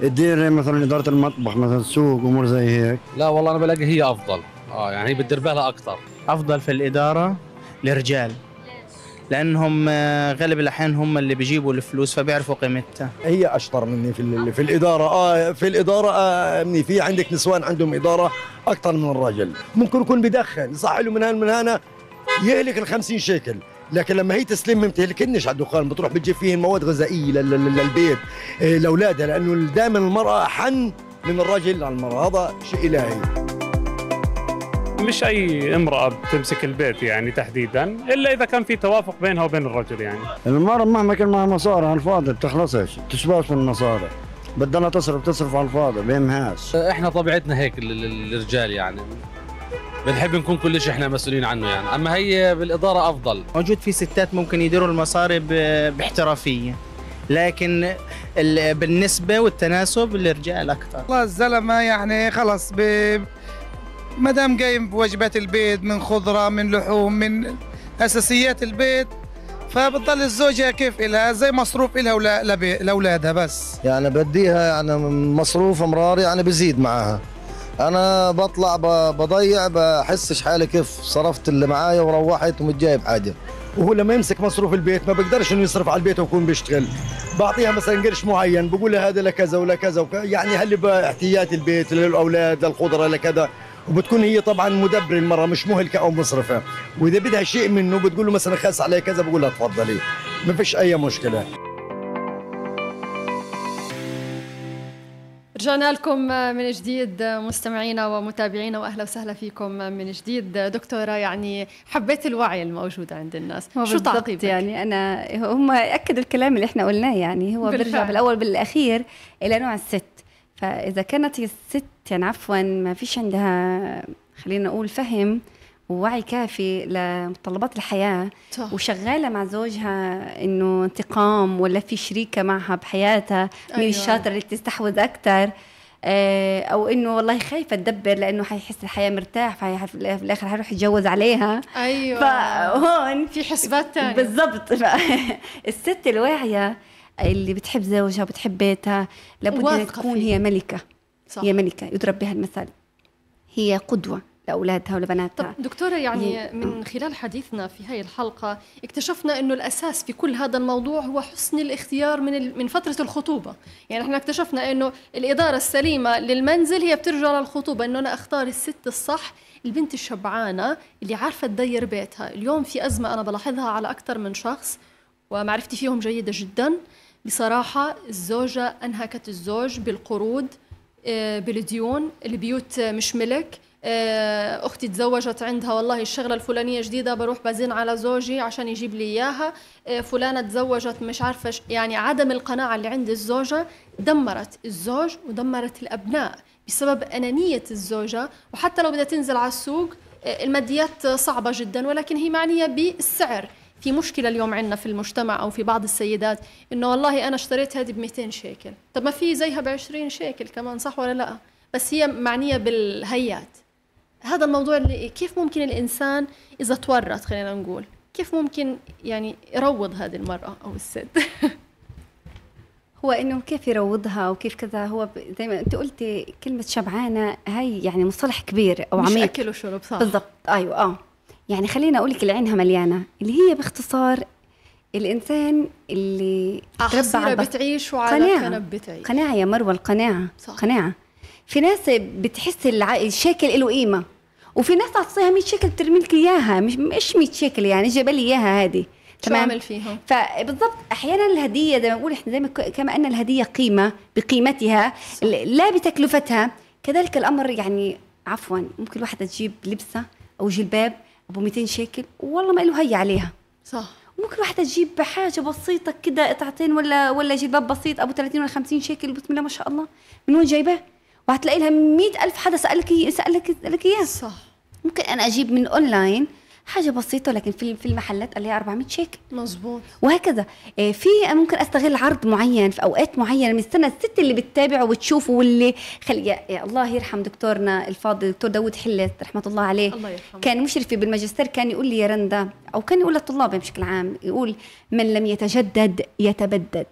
تدير مثلا إدارة المطبخ مثلا السوق أمور زي هيك. لا والله أنا بلاقي هي أفضل. آه يعني هي بتدير بالها أكثر. أفضل في الإدارة الرجال لأنهم آه، غالب الأحيان هم اللي بيجيبوا الفلوس فبيعرفوا قيمتها. هي أشطر مني في في الإدارة. آه في الإدارة آه مني في عندك نسوان عندهم إدارة أكثر من الرجل. ممكن يكون بدخن يصح له من هنا من هنا يهلك ال 50 شيكل. لكن لما هي تسلم ما بتهلكنش على الدخان بتروح بتجيب فيهن مواد غذائية لل- لل- للبيت إيه، لأولادها. لأنه دائما المرأة أحن من الرجل على المرأة. هذا شيء إلهي. مش أي امرأة بتمسك البيت يعني تحديدا إلا إذا كان في توافق بينها وبين الرجل يعني. المرأة مهما كان معها مصاري على الفاضي بتخلصش تشبعش من المصاري. بدها تصرف تصرف على الفاضي بيهمهاش إحنا طبيعتنا هيك ال- ال- الرجال يعني. بنحب نكون كل شيء إحنا مسؤولين عنه يعني. أما هي بالإدارة أفضل. موجود في ستات ممكن يديروا المصاري ب- باحترافية. لكن ال- بالنسبة والتناسب الرجال أكثر. والله الزلمة يعني خلص ب... ما دام قايم بواجبات البيت من خضرة من لحوم من أساسيات البيت فبتضل الزوجة كيف إلها؟ زي مصروف إلها لبي- لأولادها بس. يعني بديها يعني مصروف مرار يعني بزيد معاها. أنا بطلع بضيع بحسش حالي كيف صرفت اللي معايا وروحت ومش جايب حاجة. وهو لما يمسك مصروف البيت ما بيقدرش إنه يصرف على البيت ويكون بيشتغل. بعطيها مثلا قرش معين بقول لها هذا لكذا ولكذا وكذا يعني هل باحتياجات البيت للأولاد للخضره لكذا؟ وبتكون هي طبعا مدبر المرة مش مهلكة أو مصرفة. وإذا بدها شيء منه بتقول له مثلا خاص علي كذا بقول لها تفضلي. ما فيش أي مشكلة. رجعنا لكم من جديد مستمعينا ومتابعينا واهلا وسهلا فيكم من جديد. دكتورة يعني حبيت الوعي الموجود عند الناس. شو تعقيبك يعني أنا هم أكدوا الكلام اللي إحنا قلناه يعني هو بالفعل. بيرجع بالأول بالأخير إلى نوع الست. فإذا كانت الست يعني عفوا ما فيش عندها خلينا نقول فهم ووعي كافي لمتطلبات الحياة صح. وشغالة مع زوجها إنه انتقام ولا في شريكة معها بحياتها مين أيوة. الشاطره اللي تستحوذ أكثر آه، أو إنه والله خايفة تدبر لإنه حيحس الحياة مرتاح في الآخر حيروح يتجوز عليها أيوه فهون في حسبات تانية بالضبط <laughs> الست الواعية اللي بتحب زوجها وبتحب بيتها لابد واثقة تكون فيه. هي ملكة. صح. هي ملكة يضرب بها المثل. هي قدوة لأولادها ولبناتها. طب دكتورة يعني من خلال حديثنا في هاي الحلقة اكتشفنا إنه الأساس في كل هذا الموضوع هو حسن الاختيار من ال- من فترة الخطوبة، يعني إحنا اكتشفنا إنه الإدارة السليمة للمنزل هي بترجع للخطوبة. إنه أنا أختار الست الصح، البنت الشبعانة اللي عارفة تدير بيتها، اليوم في أزمة أنا بلاحظها على أكثر من شخص ومعرفتي فيهم جيدة جدا، بصراحة الزوجة أنهكت الزوج بالقروض آه، بالديون البيوت مش ملك. آه، أختي تزوجت عندها والله الشغلة الفلانية جديدة بروح بزن على زوجي عشان يجيب لي إياها. آه، فلانة تزوجت مش عارفة يعني عدم القناعة اللي عند الزوجة دمرت الزوج ودمرت الأبناء بسبب أنانية الزوجة. وحتى لو بدها تنزل على السوق الماديات صعبة جدا ولكن هي معنية بالسعر. في مشكلة اليوم عندنا في المجتمع أو في بعض السيدات إنه والله أنا اشتريت هذه ب 200 شيكل. طب ما في زيها ب 20 شيكل كمان صح ولا لأ؟ بس هي معنية بالهيات. هذا الموضوع اللي كيف ممكن الإنسان إذا تورط خلينا نقول كيف ممكن يعني يروض هذه المرأة أو الست؟ <laughs> هو إنه كيف يروضها وكيف كذا؟ هو زي ما أنت قلتي كلمة شبعانة هاي يعني مصطلح كبير أو مش عميق. أكل وشرب صح. بالضبط أيوه آه. يعني خليني أقول لك اللي عينها مليانة اللي هي باختصار الإنسان اللي على تربى على بتعيش وعلى قناعة. كنب بتعيش. قناعة يا مروة القناعة. صح. قناعة. في ناس بتحس الشيكل له قيمة وفي ناس تعطيها 100 شيكل ترمي لك إياها مش مش 100 شيكل يعني جبل إياها هذه. شو عمل فيهم؟ فبالضبط أحيانا الهدية زي ما بقول إحنا زي ما كما أن الهدية قيمة بقيمتها ل- لا بتكلفتها. كذلك الأمر يعني عفوا ممكن الواحده تجيب لبسه أو جلباب أبو 200 شيكل والله ما له هي عليها. صح. ممكن واحدة تجيب حاجة بسيطة كده قطعتين ولا ولا جلباب بسيط أبو 30 ولا 50 شيكل بسم الله ما شاء الله. من وين جايباه؟ وهتلاقي لها 100 ألف حدا سألك سألك سألك إياه صح. ممكن أنا أجيب من أونلاين حاجة بسيطة لكن في في المحلات قال لي 400 شيكل مزبوط وهكذا. إيه، في ممكن أستغل عرض معين في أوقات معينة من السنة الست اللي بتتابعه وتشوفه واللي خلي يا يا الله يرحم دكتورنا الفاضل دكتور داود حلت رحمة الله عليه. الله يرحمه. كان مشرفي بالماجستير كان يقول لي يا رندا أو كان يقول للطلاب بشكل عام يقول من لم يتجدد يتبدد.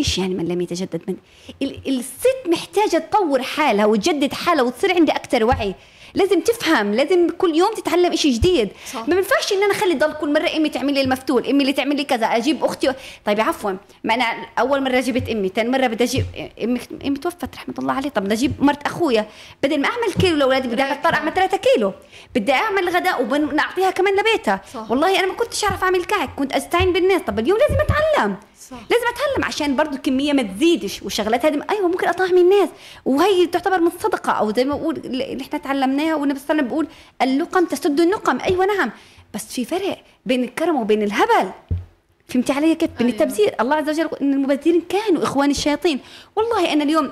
إيش يعني من لم يتجدد؟ من ال- الست محتاجة تطور حالها وتجدد حالها وتصير عندها أكثر وعي. لازم تفهم لازم كل يوم تتعلم شيء جديد. صح. ما بينفعش إن أنا اخلي ضل كل مرة إمي تعمل لي المفتول إمي اللي تعمل لي كذا أجيب أختي طيب عفوا ما أنا أول مرة جبت إمي ثاني مرة بدي أجيب إمي إمي توفت رحمة الله عليها طب بدي أجيب مرت أخويا بدل ما أعمل كيلو لأولادي بدي اضطر اعمل 3 كيلو. بدي أعمل غداء وبنعطيها كمان لبيتها. صح. والله أنا ما كنتش أعرف أعمل كعك كنت أستعين بالناس. طب اليوم لازم أتعلم. صح. لازم أتعلم عشان برضو الكميه ما تزيدش والشغلات هذه أيوه ممكن اطعم الناس. وهي تعتبر من الصدقه أو زي ما بقول اللي إحنا تعلمناها والنبي صلى الله عليه وسلم بيقول اللقم تسد النقم. أيوه نعم. بس في فرق بين الكرم وبين الهبل. فهمتي علي كيف؟ بين أيوة. التبذير. الله عز وجل إن المبذرين كانوا إخوان الشياطين. والله أنا اليوم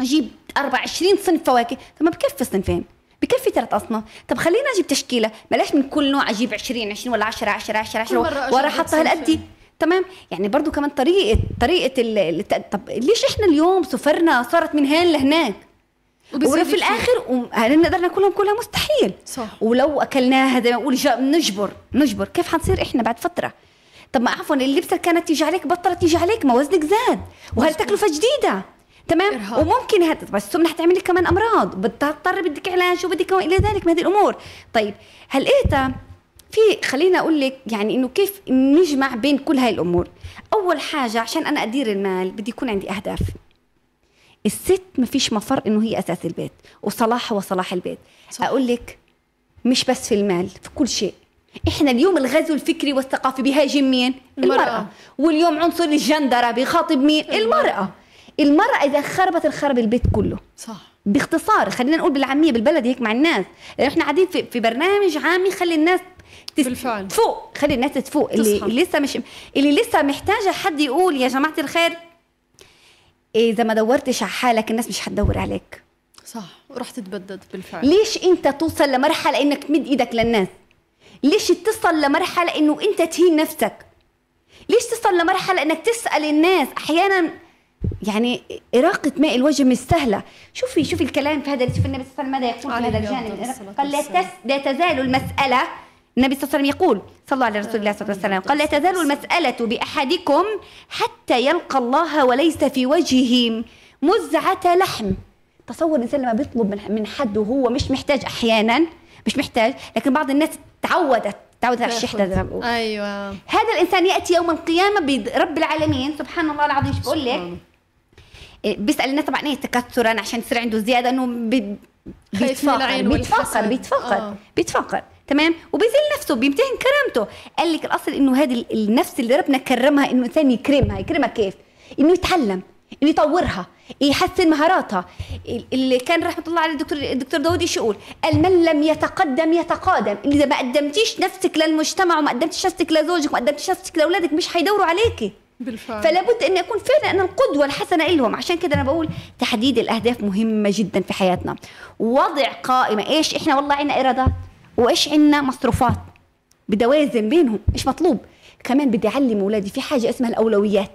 أجيب 24 صنف فواكه. طب ما بكفي صنفين بكفي ثلاث أصناف. طب خلينا أجيب تشكيلة. بلاش من كل نوع أجيب 20 20 ولا 10 10 10 10 كل مرة ورا أجرب حطها هالقد. تمام؟ يعني برضو كمان طريقه طريقة ال- طب ليش إحنا اليوم سفرنا صارت من هين لهناك؟ وفي. الآخر هل نقدر ناكلهم كلها؟ مستحيل. صح. ولو أكلناها زي ما بقول نجبر نجبر. كيف حنصير إحنا بعد فترة؟ طب ما عفوا اللبسة اللي كانت تيجي عليك بطلت تيجي عليك ما وزنك زاد. وهل تكلفة جديدة؟ تمام؟ إرهاق. وممكن هذا بس السمنه حتعمل لك كمان أمراض. بتضطر بدك علاج وبدك إلى ذلك من هذه الأمور. طيب هل انت في خلينا أقول لك يعني إنه كيف نجمع بين كل هاي الأمور. أول حاجة عشان أنا أدير المال بدي يكون عندي أهداف. الست ما فيش مفر إنه هي أساس البيت وصلاحها وصلاح البيت. صح. أقول لك مش بس في المال في كل شيء. إحنا اليوم الغزو الفكري والثقافي بيهاجم مين المرأة. المرأة. واليوم عنصر الجندرة بيخاطب مين؟ المرأة, المرأة. المرأة إذا خربت الخرب البيت كله. صح. باختصار خلينا نقول بالعامية بالبلد هيك مع الناس. إحنا قاعدين في, في برنامج عامي خلي الناس تس... بالفعل. تفوق. خلي الناس تفوق. اللي, اللي لسه مش اللي لسه محتاجة حد يقول يا جماعة الخير إذا ما دورتش على حالك الناس مش حتدور عليك. صح. وراح تتبدد بالفعل. ليش أنت توصل لمرحلة إنك تمد إيدك للناس؟ ليش تصل لمرحلة إنه أنت تهين نفسك؟ ليش تصل لمرحلة إنك تسأل الناس؟ أحيانا يعني إراقة ماء الوجه مش سهلة. شوفي شوفي الكلام في هذا شوفي النبي صلى الله عليه وسلم ماذا يقول في هذا الجانب. قال لا, تس لا تزال المسألة النبي صلى الله عليه وسلم يقول صلى الله على رسول الله صلى الله عليه وسلم قال لا تزال المسألة بأحدكم حتى يلقى الله وليس في وجهه مزعة لحم. تصور الإنسان لما بيطلب من حد وهو مش محتاج أحيانا مش محتاج لكن بعض الناس تعودت تعودت على الشحنة زي ما بقول أيوة. هذا الإنسان يأتي يوم القيامة برب العالمين سبحان الله العظيم شو بقول لك؟ إيه، بيسأل الناس طبعا إيه تكثرا عشان يصير عنده زيادة إنه بي بيتفاقر بيتفاقر بيتفاقر آه. بيتفاقر. تمام؟ وبيذل نفسه بيمتهن كرامته. قال لك الأصل إنه هذه النفس اللي ربنا كرمها إنه الانسان يكرمها. يكرمها كيف؟ إنه يتعلم إنه يطورها يحسن مهاراتها. اللي كان رحمة الله عليه الدكتور الدكتور داوود إيش يقول؟ قال من لم يتقدم يتقادم. اللي إذا ما قدمتيش نفسك للمجتمع وما قدمتيش نفسك لزوجك وما قدمتيش نفسك لأولادك مش حيدوروا عليكي بالفعل. فلا بد أن اكون فعلا أنا القدوة الحسنة لهم. عشان كده أنا بقول تحديد الأهداف مهمة جدا في حياتنا. وضع قائمة. إيش؟ إحنا والله عندنا ايرادات وإيش عندنا مصروفات؟ بدي أوازن بينهم إيش مطلوب. كمان بدي أعلم أولادي في حاجة اسمها الأولويات.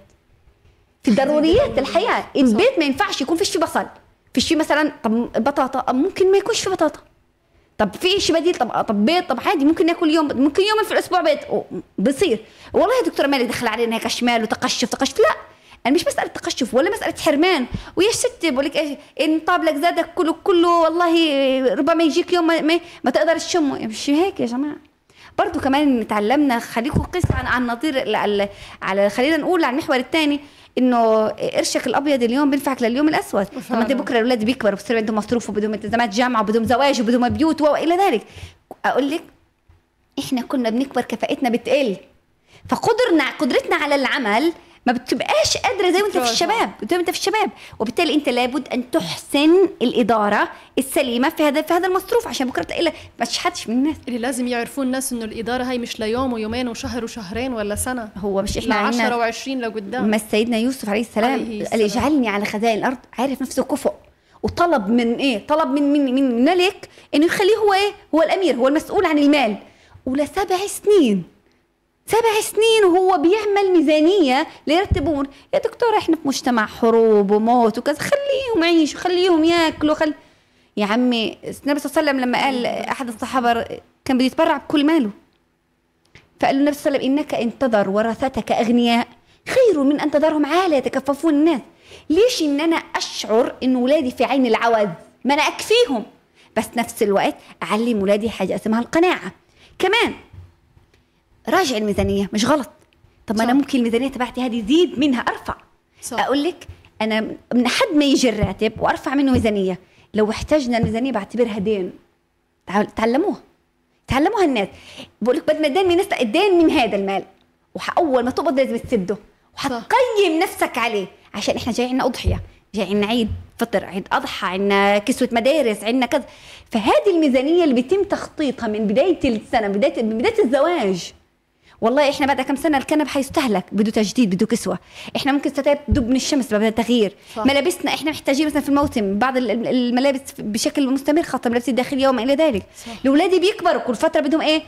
في <laughs> ضروريات الحياة. البيت ما ينفعش يكون فيش فيه بصل. فيش فيه مثلا طب بطاطا. ممكن ما يكونش في بطاطا. طب في شيء بديل؟ طب طب بيض؟ طب عادي ممكن ناكل يوم ممكن يوم في الأسبوع بيض. بصير. والله يا دكتورة مالي دخل علينا هيك شمال وتقشف تقشف. لا. أنا مش مسألة تقشف ولا مسألة حرمان. ويا ستي بقول لك إيش إن طابلك زادك كله كله والله ربما يجيك يوم ما, ما تقدر تشمه. مش هيك يا جماعة؟ برضو كمان تعلمنا خليكم قصة عن عن نظير على خلينا نقول على المحور الثاني إنه قرشك الأبيض اليوم بينفعك لليوم الأسود. لما انت بكرة الاولاد بيكبروا بصير عندهم مصروف وبدهم التزامات جامعة وبدهم زواج وبدهم بيوت والى ذلك. أقول لك إحنا كنا بنكبر كفاءتنا بتقل. فقدرنا قدرتنا على العمل ما بتبقاش قادرة زي وانت في الشباب زي وانت في الشباب. وبالتالي انت لابد أن تحسن الإدارة السليمة في هذا في هذا المصروف عشان بكرة تلاقي لك ما تشحتش من الناس. اللي لازم يعرفون الناس إنه الإدارة هاي مش ليوم ويومين وشهر وشهرين ولا سنة. هو مش إحنا 10 و20 لقدام ما سيدنا يوسف عليه السلام قال اجعلني على خزائن الأرض. عارف نفسه كفؤ. وطلب من إيه؟ طلب من من من ملك إنه يخليه هو إيه؟ هو الأمير هو المسؤول عن المال. ولسبع سنين سبع سنين وهو بيعمل ميزانية ليرتبون يا دكتور إحنا في مجتمع حروب وموت وكذا. خليهم يعيشوا خليهم ياكلوا خل. يا عمي النبي صلى الله عليه وسلم لما قال أحد الصحابة كان بده يتبرع بكل ماله. فقال له النبي صلى الله عليه وسلم إنك إن تذر ورثتك أغنياء خير من أن تذرهم عالة يتكففون الناس. ليش إن أنا أشعر إن ولادي في عين العوز؟ ما أنا أكفيهم. بس نفس الوقت أعلم ولادي حاجة أسمها القناعة. كمان راجع الميزانية مش غلط. طب ما أنا ممكن الميزانية تبعتي هذه يزيد منها أرفع. صح. أقول لك أنا من حد ما يجي الراتب وأرفع منه ميزانية. لو احتاجنا الميزانية بعتبرها دين. تعلموها. تعلموها الناس. بقول لك بدنا الدين من الدين من هذا المال. واول ما تقبض لازم تسده. وحتقيم نفسك عليه. عشان إحنا جاي عندنا أضحية. جاي عندنا عيد فطر عيد أضحى عندنا كسوة مدارس عندنا كذا. فهذه الميزانية اللي بيتم تخطيطها من بداية السنة بدايه من بداية الزواج. والله إحنا بعد كم سنة الكنب حيستهلك بده تجديد بده كسوة. إحنا ممكن ستات تدب من الشمس بدها تغيير صح. ملابسنا إحنا محتاجين مثلا في الموسم بعض الملابس بشكل مستمر خاصة ملابس الداخلية وما إلى ذلك. الأولاد بيكبروا كل فترة بدهم إيه؟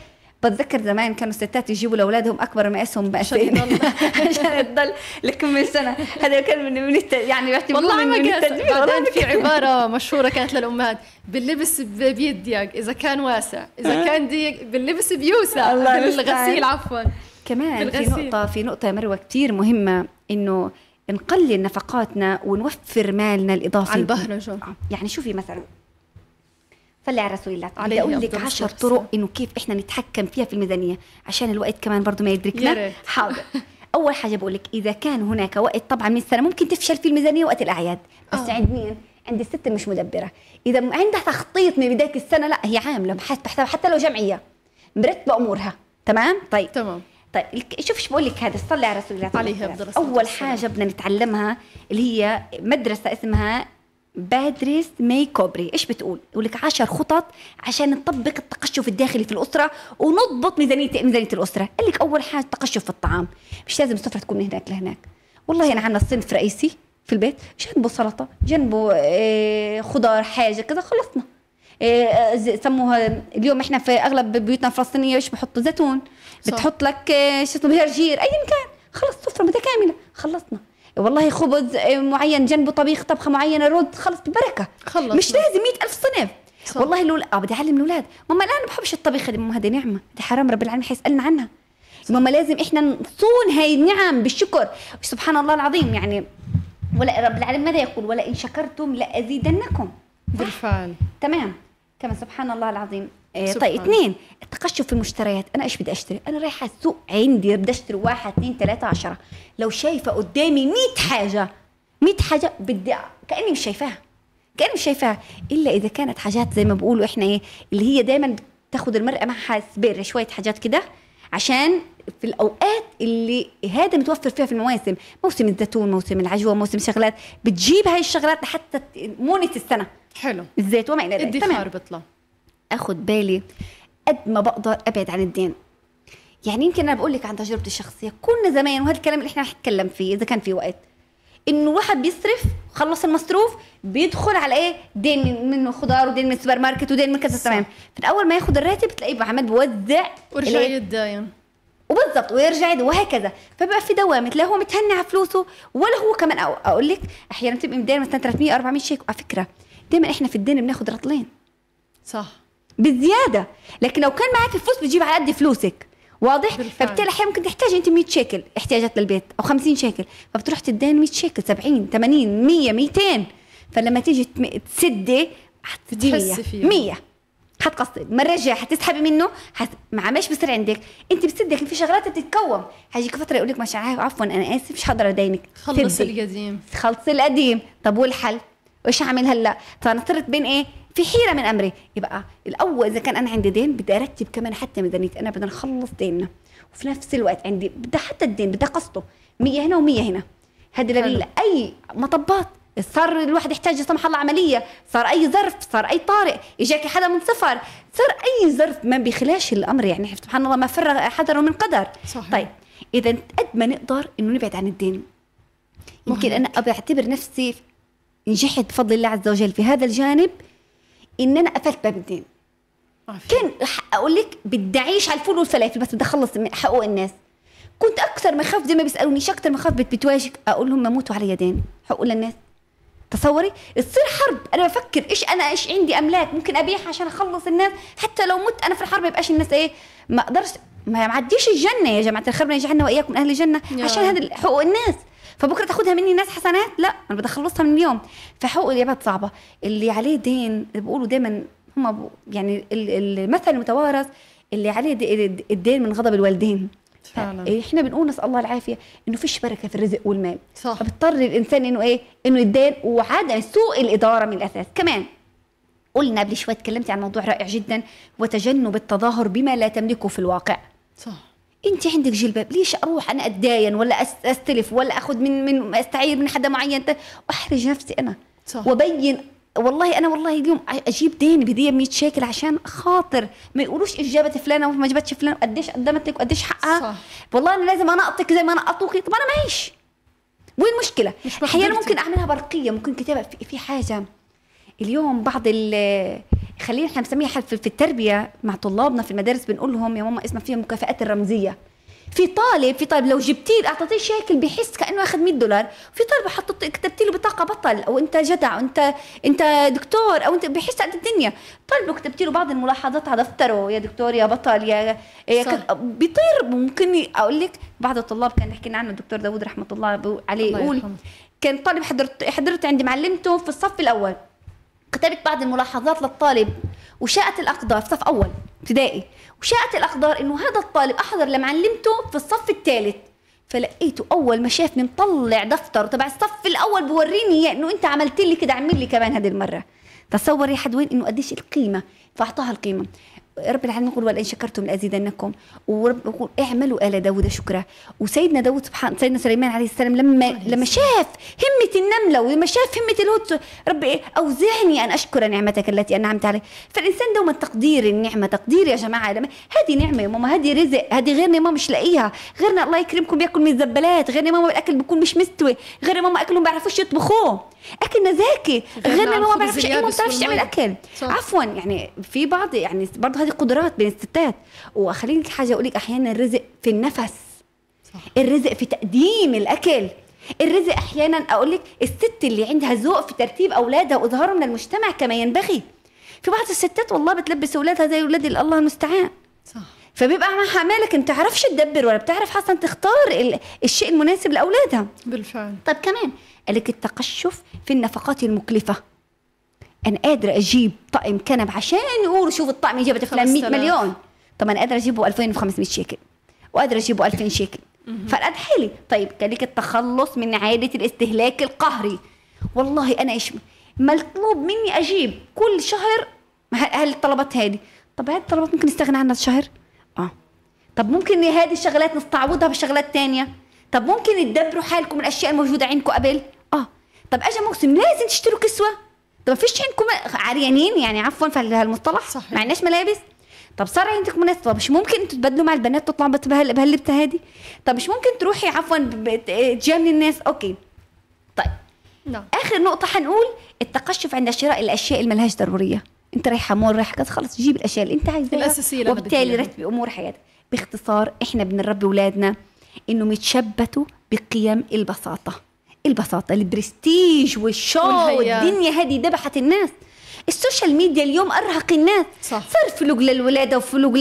بتذكر زمان كانوا الستات يجيبوا لأولادهم أكبر مقاسهم مقاسين عشان تضل <laughs> لكم سنه هذا كان من من الت... يعني والله ما كان بعدين في عبارة مشهورة كانت للأمهات. باللبس بيد إذا كان واسع. إذا كان ضيق باللبس بيوسع. بالغسيل عفوا. كمان في نقطه في نقطة يا مروة كثير مهمة إنه نقلل نفقاتنا ونوفر مالنا الإضافي. على البهرجه يعني شوفي مثلا صلي على رسول الله. بدي أقول لك أفضل عشر الصلاة طرق إنه كيف إحنا نتحكم فيها في الميزانية. عشان الوقت كمان برضو ما يدركنا. حاضر. <laughs> أول حاجة بقول لك إذا كان هناك وقت طبعا من السنة ممكن تفشل في الميزانية وقت الأعياد. بس آه. عند مين؟ عند الست مش مدبرة. إذا عندها تخطيط من بداية السنة لا هي عاملة حتى حتى لو جمعية. مرتبه أمورها. تمام؟ طيب. تمام. طيب شوف شو بقول لك هذا صلي على رسول الله. عليه أول. حاجة بدنا نتعلمها اللي هي مدرسة اسمها بادريس ماي كوبري إيش بتقول؟ يقول لك 10 خطط عشان نطبق التقشف الداخلي في الأسرة ونضبط ميزانيه ميزانية الأسرة. قال لك أول حاجة التقشف في الطعام. مش لازم السفرة تكون من هناك لهناك. والله أنا عندنا صنف رئيسي في البيت جنبه سلطة جنبه آه، خضار حاجة كذا خلصنا. ز- سموها اليوم إحنا في أغلب بيوتنا الفلسطينية إيش بحطوا زيتون. بتحط لك آه، شو اسمه جرجير ايا كان. خلص سفرة متكاملة. خلصنا. والله خبز آه، معين جنبه طبيخ طبخة معينة رز خلص بالبركه خلص. مش لازم مئة ألف صنف. صح. والله لو آه بدي أعلم الأولاد. ماما لا أنا بحبش الطبيخ هذه ماما هذه نعمة. هذه حرام رب العالمين حيسألنا عنها. ماما لازم إحنا نصون هاي النعم بالشكر. سبحان الله العظيم يعني ولا رب العالمين ماذا يقول؟ ولا ان شكرتم لازيدنكم. بالفعل. تمام. كمان سبحان الله العظيم. طيب اثنين التقشف في المشتريات أنا إيش بدي أشتري؟ أنا رايحة السوق عندي بدي أشتري واحد اثنين ثلاثة عشرة. لو شايفة قدامي 100 حاجة 100 حاجة بدي كأني مش شايفاها. كأني مش شايفاها. إلا إذا كانت حاجات زي ما بقولوا إحنا إيه اللي هي دائما تاخذ المرأة معها سبير شوية حاجات كده عشان في الأوقات اللي هذا متوفر فيها في المواسم موسم الزيتون موسم العجوة موسم شغلات بتجيب هاي الشغلات لحتى مونة السنة. حلو. الزيت وما إلى ذلك. ادخار بيطلع. اخذ بالي قد ما بقدر أبعد عن الدين. يعني يمكن أنا بقول لك عن تجربتي الشخصيه كنا زمان وهذا الكلام اللي إحنا رح نتكلم فيه إذا كان في وقت إنه الواحد بيصرف خلص المصروف بيدخل على إيه؟ دين من- خضار ودين من السوبر ماركت ودين من كذا تمام. من أول ما ياخذ الراتب تلاقيه عمال بوزع ورجع؟ يتداين وبالضبط ويرجع وهكذا. فبقى في دوامة لا هو متهني على فلوسه ولا هو كمان أقول لك أحيانا بتبقي مدين مثلا 300 400 شيكل. على فكرة دائما إحنا في الدين بناخذ رطلين. صح. بالزياده لكن لو كان معك فلوس بتجيب على قد فلوسك. واضح؟ بالفعل. فبالتالي أحيانا ممكن تحتاج أنت 100 شيكل احتياجات للبيت أو 50 شيكل. فبتروح تدين 100 شيكل 70 80 100 200 فلما تيجي تسدي حتدي بتحسي فيها. 100 حتقصد مرة جاية حتسحبي منه حت... مع مش بصير عندك. أنت بتصدق في شغلات بتتكون حيجيك فترة يقول لك مش عفوا أنا آسف مش هقدر أدينك. خلص. القديم خلص القديم. طب والحل؟ وإيش اعمل هلأ؟ فانا صرت بين إيه؟ في حيرة من أمري. يبقى الأول إذا كان أنا عندي دين بدي أرتب كمان حتى ميزانيتي. أنا بدنا نخلص ديننا. وفي نفس الوقت عندي بدي حتى الدين بدي قسطه 100 هنا و100 هنا. هذا لل- اي مطبات. صار الواحد يحتاج لا سمح الله عملية. صار أي ظرف صار أي طارئ. اجاك حدا من صفر. صار أي ظرف ما بيخلاش الأمر يعني. سبحان الله ما فرغ حذر من قدر. صحيح. طيب. إذا قد ما نقدر إنه نبعد عن الدين. يمكن أنا بعتبر نفسي نجحت بفضل الله عز وجل في هذا الجانب. إن أنا قفلت باب الدين. كان أقول لك بدي اعيش على الفول والفلافل بس بدي أخلص من حقوق الناس. كنت أكثر ما خاف زي ما بيسألوني شو أكثر ما خاف بت- بتواجهك؟ أقول لهم موتوا علي دين حقوق للناس. تصوري؟ تصير حرب. أنا بفكر إيش أنا إيش عندي أملاك؟ ممكن أبيعها عشان أخلص الناس. حتى لو مت أنا في الحرب ما يبقاش الناس إيه ما أقدرش ما معديش الجنة يا جماعة الخير ربنا يجعلنا وإياكم من أهل الجنة عشان. هذا حقوق الناس. فبكرة تاخذها مني ناس حسنات؟ لا أنا بدي اخلصها من اليوم. فحقوق العباد صعبة. اللي عليه دين بيقولوا دائما هم يعني ال- المثل المتوارث اللي عليه الدين من غضب الوالدين. فعلا. إحنا بنقول نسأل الله العافية إنه فيش بركة في الرزق والمال. صح. فبضطر الإنسان إنه إيه؟ إنه يتدين وعدم سوء الإدارة من الأساس. كمان قلنا قبل شوي تكلمتي عن موضوع رائع جدا وتجنب التظاهر بما لا تملكه في الواقع. صح. انت عندك جلباب ليش أروح أنا اتداين ولا استلف ولا اخذ من من استعير من حدا معين؟ واحرج نفسي أنا. صح. وابين والله أنا والله اليوم أجيب دين بدي 100 شيكل عشان خاطر ما يقولوش إيش جابت فلانة وما جابتش فلانة قديش قدمت لك وقديش حقها. صح. والله أنا لازم انقطك زي ما نقطوكي طب أنا معيش. وين المشكلة؟ مش أحيانا. ممكن أعملها برقية ممكن كتابة في حاجة. اليوم بعض ال خلينا إحنا بنسميها في التربية مع طلابنا في المدارس بنقول لهم يا ماما اسمها فيها المكافآت الرمزية في طالب في طالب لو جبتيه أعطيتيه شيكل بيحس كأنه أخذ 100 دولار في طالب حطيت كتبتي له بطاقة بطل أو أنت جدع أنت أنت دكتور أو أنت بيحس قد الدنيا طالب لو كتبتي له بعض الملاحظات على دفتره يا دكتور يا بطل يا, يا. كت- بيطير ممكن أقول لك بعض الطلاب كان يحكي لنا عنه الدكتور داوود رحمة الله عليه يقول. كان طالب حضرت حضرت عند معلمته في الصف الأول كتبت بعض الملاحظات للطالب وشاءت الأقدار في صف أول ابتدائي وشاءت الأقدار إنه هذا الطالب أحضر لمعلمته في الصف الثالث فلقيته أول ما شافني مطلع دفتر تبع الصف الأول بوريني إياه إنه أنت عملت لي كده اعمل لي كمان هذه المرة. تصور يا حد وين؟ إنه قديش القيمة فأعطاها القيمة. رب العالمين يقول ولئن شكرتم لأزيدنكم ورب يقول اعملوا آل داود شكرا وسيدنا داود سبحان سيدنا سليمان عليه السلام لما لما شاف همة النملة ولما شاف همة الهود ربي أوزعني أن أشكر نعمتك التي أنعمت علي. فالإنسان دوما تقدير النعمة تقدير يا جماعة. هذه نعمة يا ماما هذه رزق هذه غيرنا ماما مش لاقيها. غيرنا الله يكرمكم بياكل من الزبالات. غيرنا ماما الأكل بيكون مش مستوي. غيرنا ماما اكلهم بيعرفوش يطبخوه. اكلنا زاكي غيرنا ماما ما بعرفش إيه ما بتعرفش تعمل أكل. صح. عفوا يعني في بعض يعني برضه هذه قدرات بين الستات. وخليني حاجة أقول لك أحيانا الرزق في النفس. صح. الرزق في تقديم الأكل. الرزق أحيانا أقول لك الست اللي عندها ذوق في ترتيب أولادها وإظهارهم للمجتمع كما ينبغي. في بعض الستات والله بتلبس أولادها زي أولاد الله المستعان. صح. فبيبقى معها مالك انت تعرفش تدبر ولا بتعرف أصلا تختار الشيء المناسب لأولادها. بالفعل. طيب كمان قالك التقشف في النفقات المكلفة. أنا قادرة أجيب طقم كنب عشان يقولوا شوف الطقم جابت فلان 100 مليون. طب أنا قادرة أجيبه 2500 شيكل وقادرة أجيبه 2000 شيكل. فرقد حالي طيب قالك التخلص من عاده الاستهلاك القهري. والله أنا إيش مطلوب مني أجيب كل شهر؟ هالطلبات هذه؟ طب هذه الطلبات ممكن نستغنى عنها الشهر؟ آه. طب ممكن هذه الشغلات نستعوضها بشغلات تانية؟ طب ممكن تدبروا حالكم الأشياء الموجودة عندكم قبل؟ آه. طب اجى موسم لازم تشتروا كسوة. طب ما فيش عندكم عريانين يعني عفوا في هالمصطلح. صحيح. ما عندناش ملابس. طب صار عندكم ناس طب مش ممكن أنتوا تبدلوا مع البنات تطلعوا بهاللبسة هذه؟ طب مش ممكن تروحي عفوا تجاملي الناس؟ okay. طيب. نعم. آخر نقطة حنقول التقشف عند شراء الأشياء اللي ملهاش ضرورية. أنت رايحة مول رايحة كذا خلص جيب الأشياء اللي أنت عايزاها الأساسية وبالتالي رتبي امور حياتك باختصار إحنا بنربي أولادنا. انهم يتشبتوا بقيم البساطة. البساطة ال prestige وال show والدنيا هذه ذبحت الناس. ال social media اليوم أرهق الناس. صح. صار vlog للولادة و vlog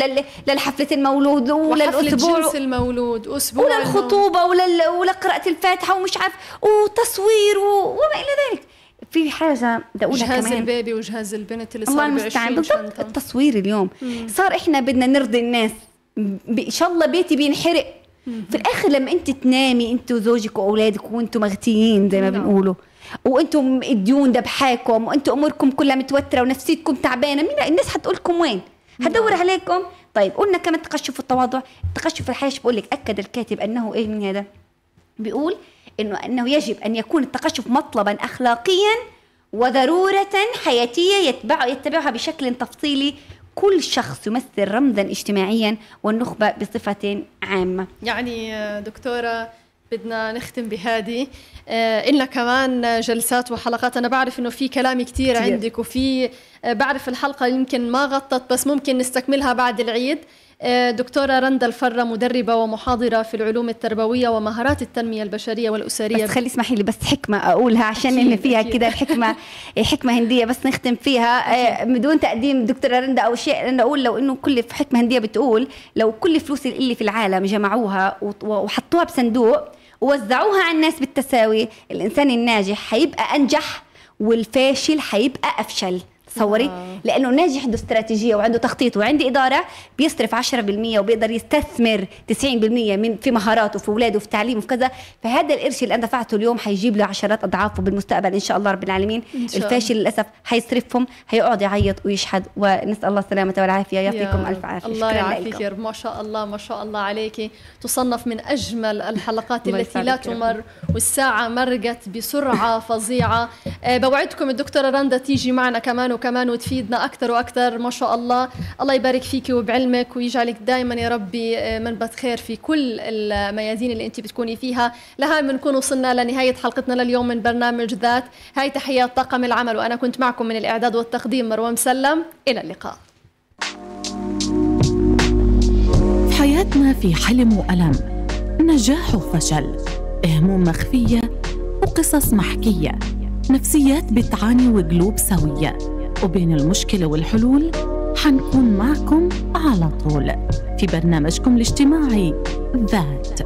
للحفلة المولود وللاسبوع جنس المولود أسبوع وللخطوبه ولل... ولقراءه الفاتحة ومش عارف وتصوير و... وما إلى ذلك. في حاجة بدي أقولها جهاز كمان. البيبي وجهاز البنت اللي صار الله المستعان بالضبط التصوير اليوم. مم. صار إحنا بدنا نرضي الناس. إن شاء الله بيتي بينحرق. في الآخر لما أنت تنامي أنت وزوجك وأولادك وأنتم مغطيين زي ما نعم. بنقولوا وأنتم الديون دبحاكم وأنتم أموركم كلها متوترة ونفسيتكم تعبانة مين الناس حتقول لكم وين هدور نعم. عليكم. طيب قلنا كمان تقشف التواضع؟ تقشف الحياة بقول لك؟ أكد الكاتب أنه إيه من هذا؟ بيقول إنه أنه يجب أن يكون التقشف مطلبا اخلاقيا وضرورة حياتية يتبع يتبعها بشكل تفصيلي كل شخص يمثل رمزا اجتماعيا والنخبة بصفة عامة. يعني دكتورة بدنا نختم بهذه. آه إلنا كمان جلسات وحلقات أنا بعرف إنه في كلام كتير, كتير. عندك وفي آه بعرف الحلقة يمكن ما غطت بس ممكن نستكملها بعد العيد. آه، دكتورة رندا الفرة مدربة ومحاضرة في العلوم التربوية ومهارات التنمية البشرية والأسرية. بس خلي اسمحي لي بس حكمة أقولها عشان إن فيها كده الحكمة <laughs> حكمة هندية بس نختم فيها. آه، بدون تقديم دكتورة رندا أو شيء أنا أقول لو إنه كل حكمة هندية بتقول لو كل فلوس اللي في العالم جمعوها وحطوها بصندوق ووزعوها على الناس بالتساوي الإنسان الناجح حيبقى أنجح والفاشل حيبقى أفشل. تصوري آه. لأنه ناجح عنده استراتيجية وعنده تخطيط وعنده إدارة بيصرف 10% وبيقدر يستثمر 90% من في مهاراته في أولاده في تعليمه وفي كذا. فهذا القرش اللي أنا دفعته اليوم حيجيب له عشرات أضعافه بالمستقبل إن شاء الله رب العالمين. الفاشل للأسف حيصرفهم حيقعد يعيط ويشحد. ونسأل الله السلامة والعافية. يعطيكم ألف عافية. الله يعافيك يا ما شاء الله ما شاء الله عليك. تصنف من أجمل الحلقات <laughs> التي لا تمر والساعة مرقت بسرعة فظيعة. أه بوعدكم الدكتورة رندا تيجي معنا كمان وكمان وتفيدنا أكثر وأكثر ما شاء الله. الله يبارك فيك وبعلمك ويجعلك دائما يا ربي آه، منبت خير في كل الميادين اللي أنت بتكوني فيها. لهاي بنكون وصلنا لنهاية حلقتنا لليوم من برنامج ذات. هاي تحيات طاقم العمل وأنا كنت معكم من الإعداد والتقديم مروى مسلم. إلى اللقاء. في حياتنا في حلم وألم. نجاح وفشل. هموم مخفية وقصص محكية. نفسيات بتعاني وقلوب سوية. وبين المشكلة والحلول حنكون معكم على طول في برنامجكم الاجتماعي ذات.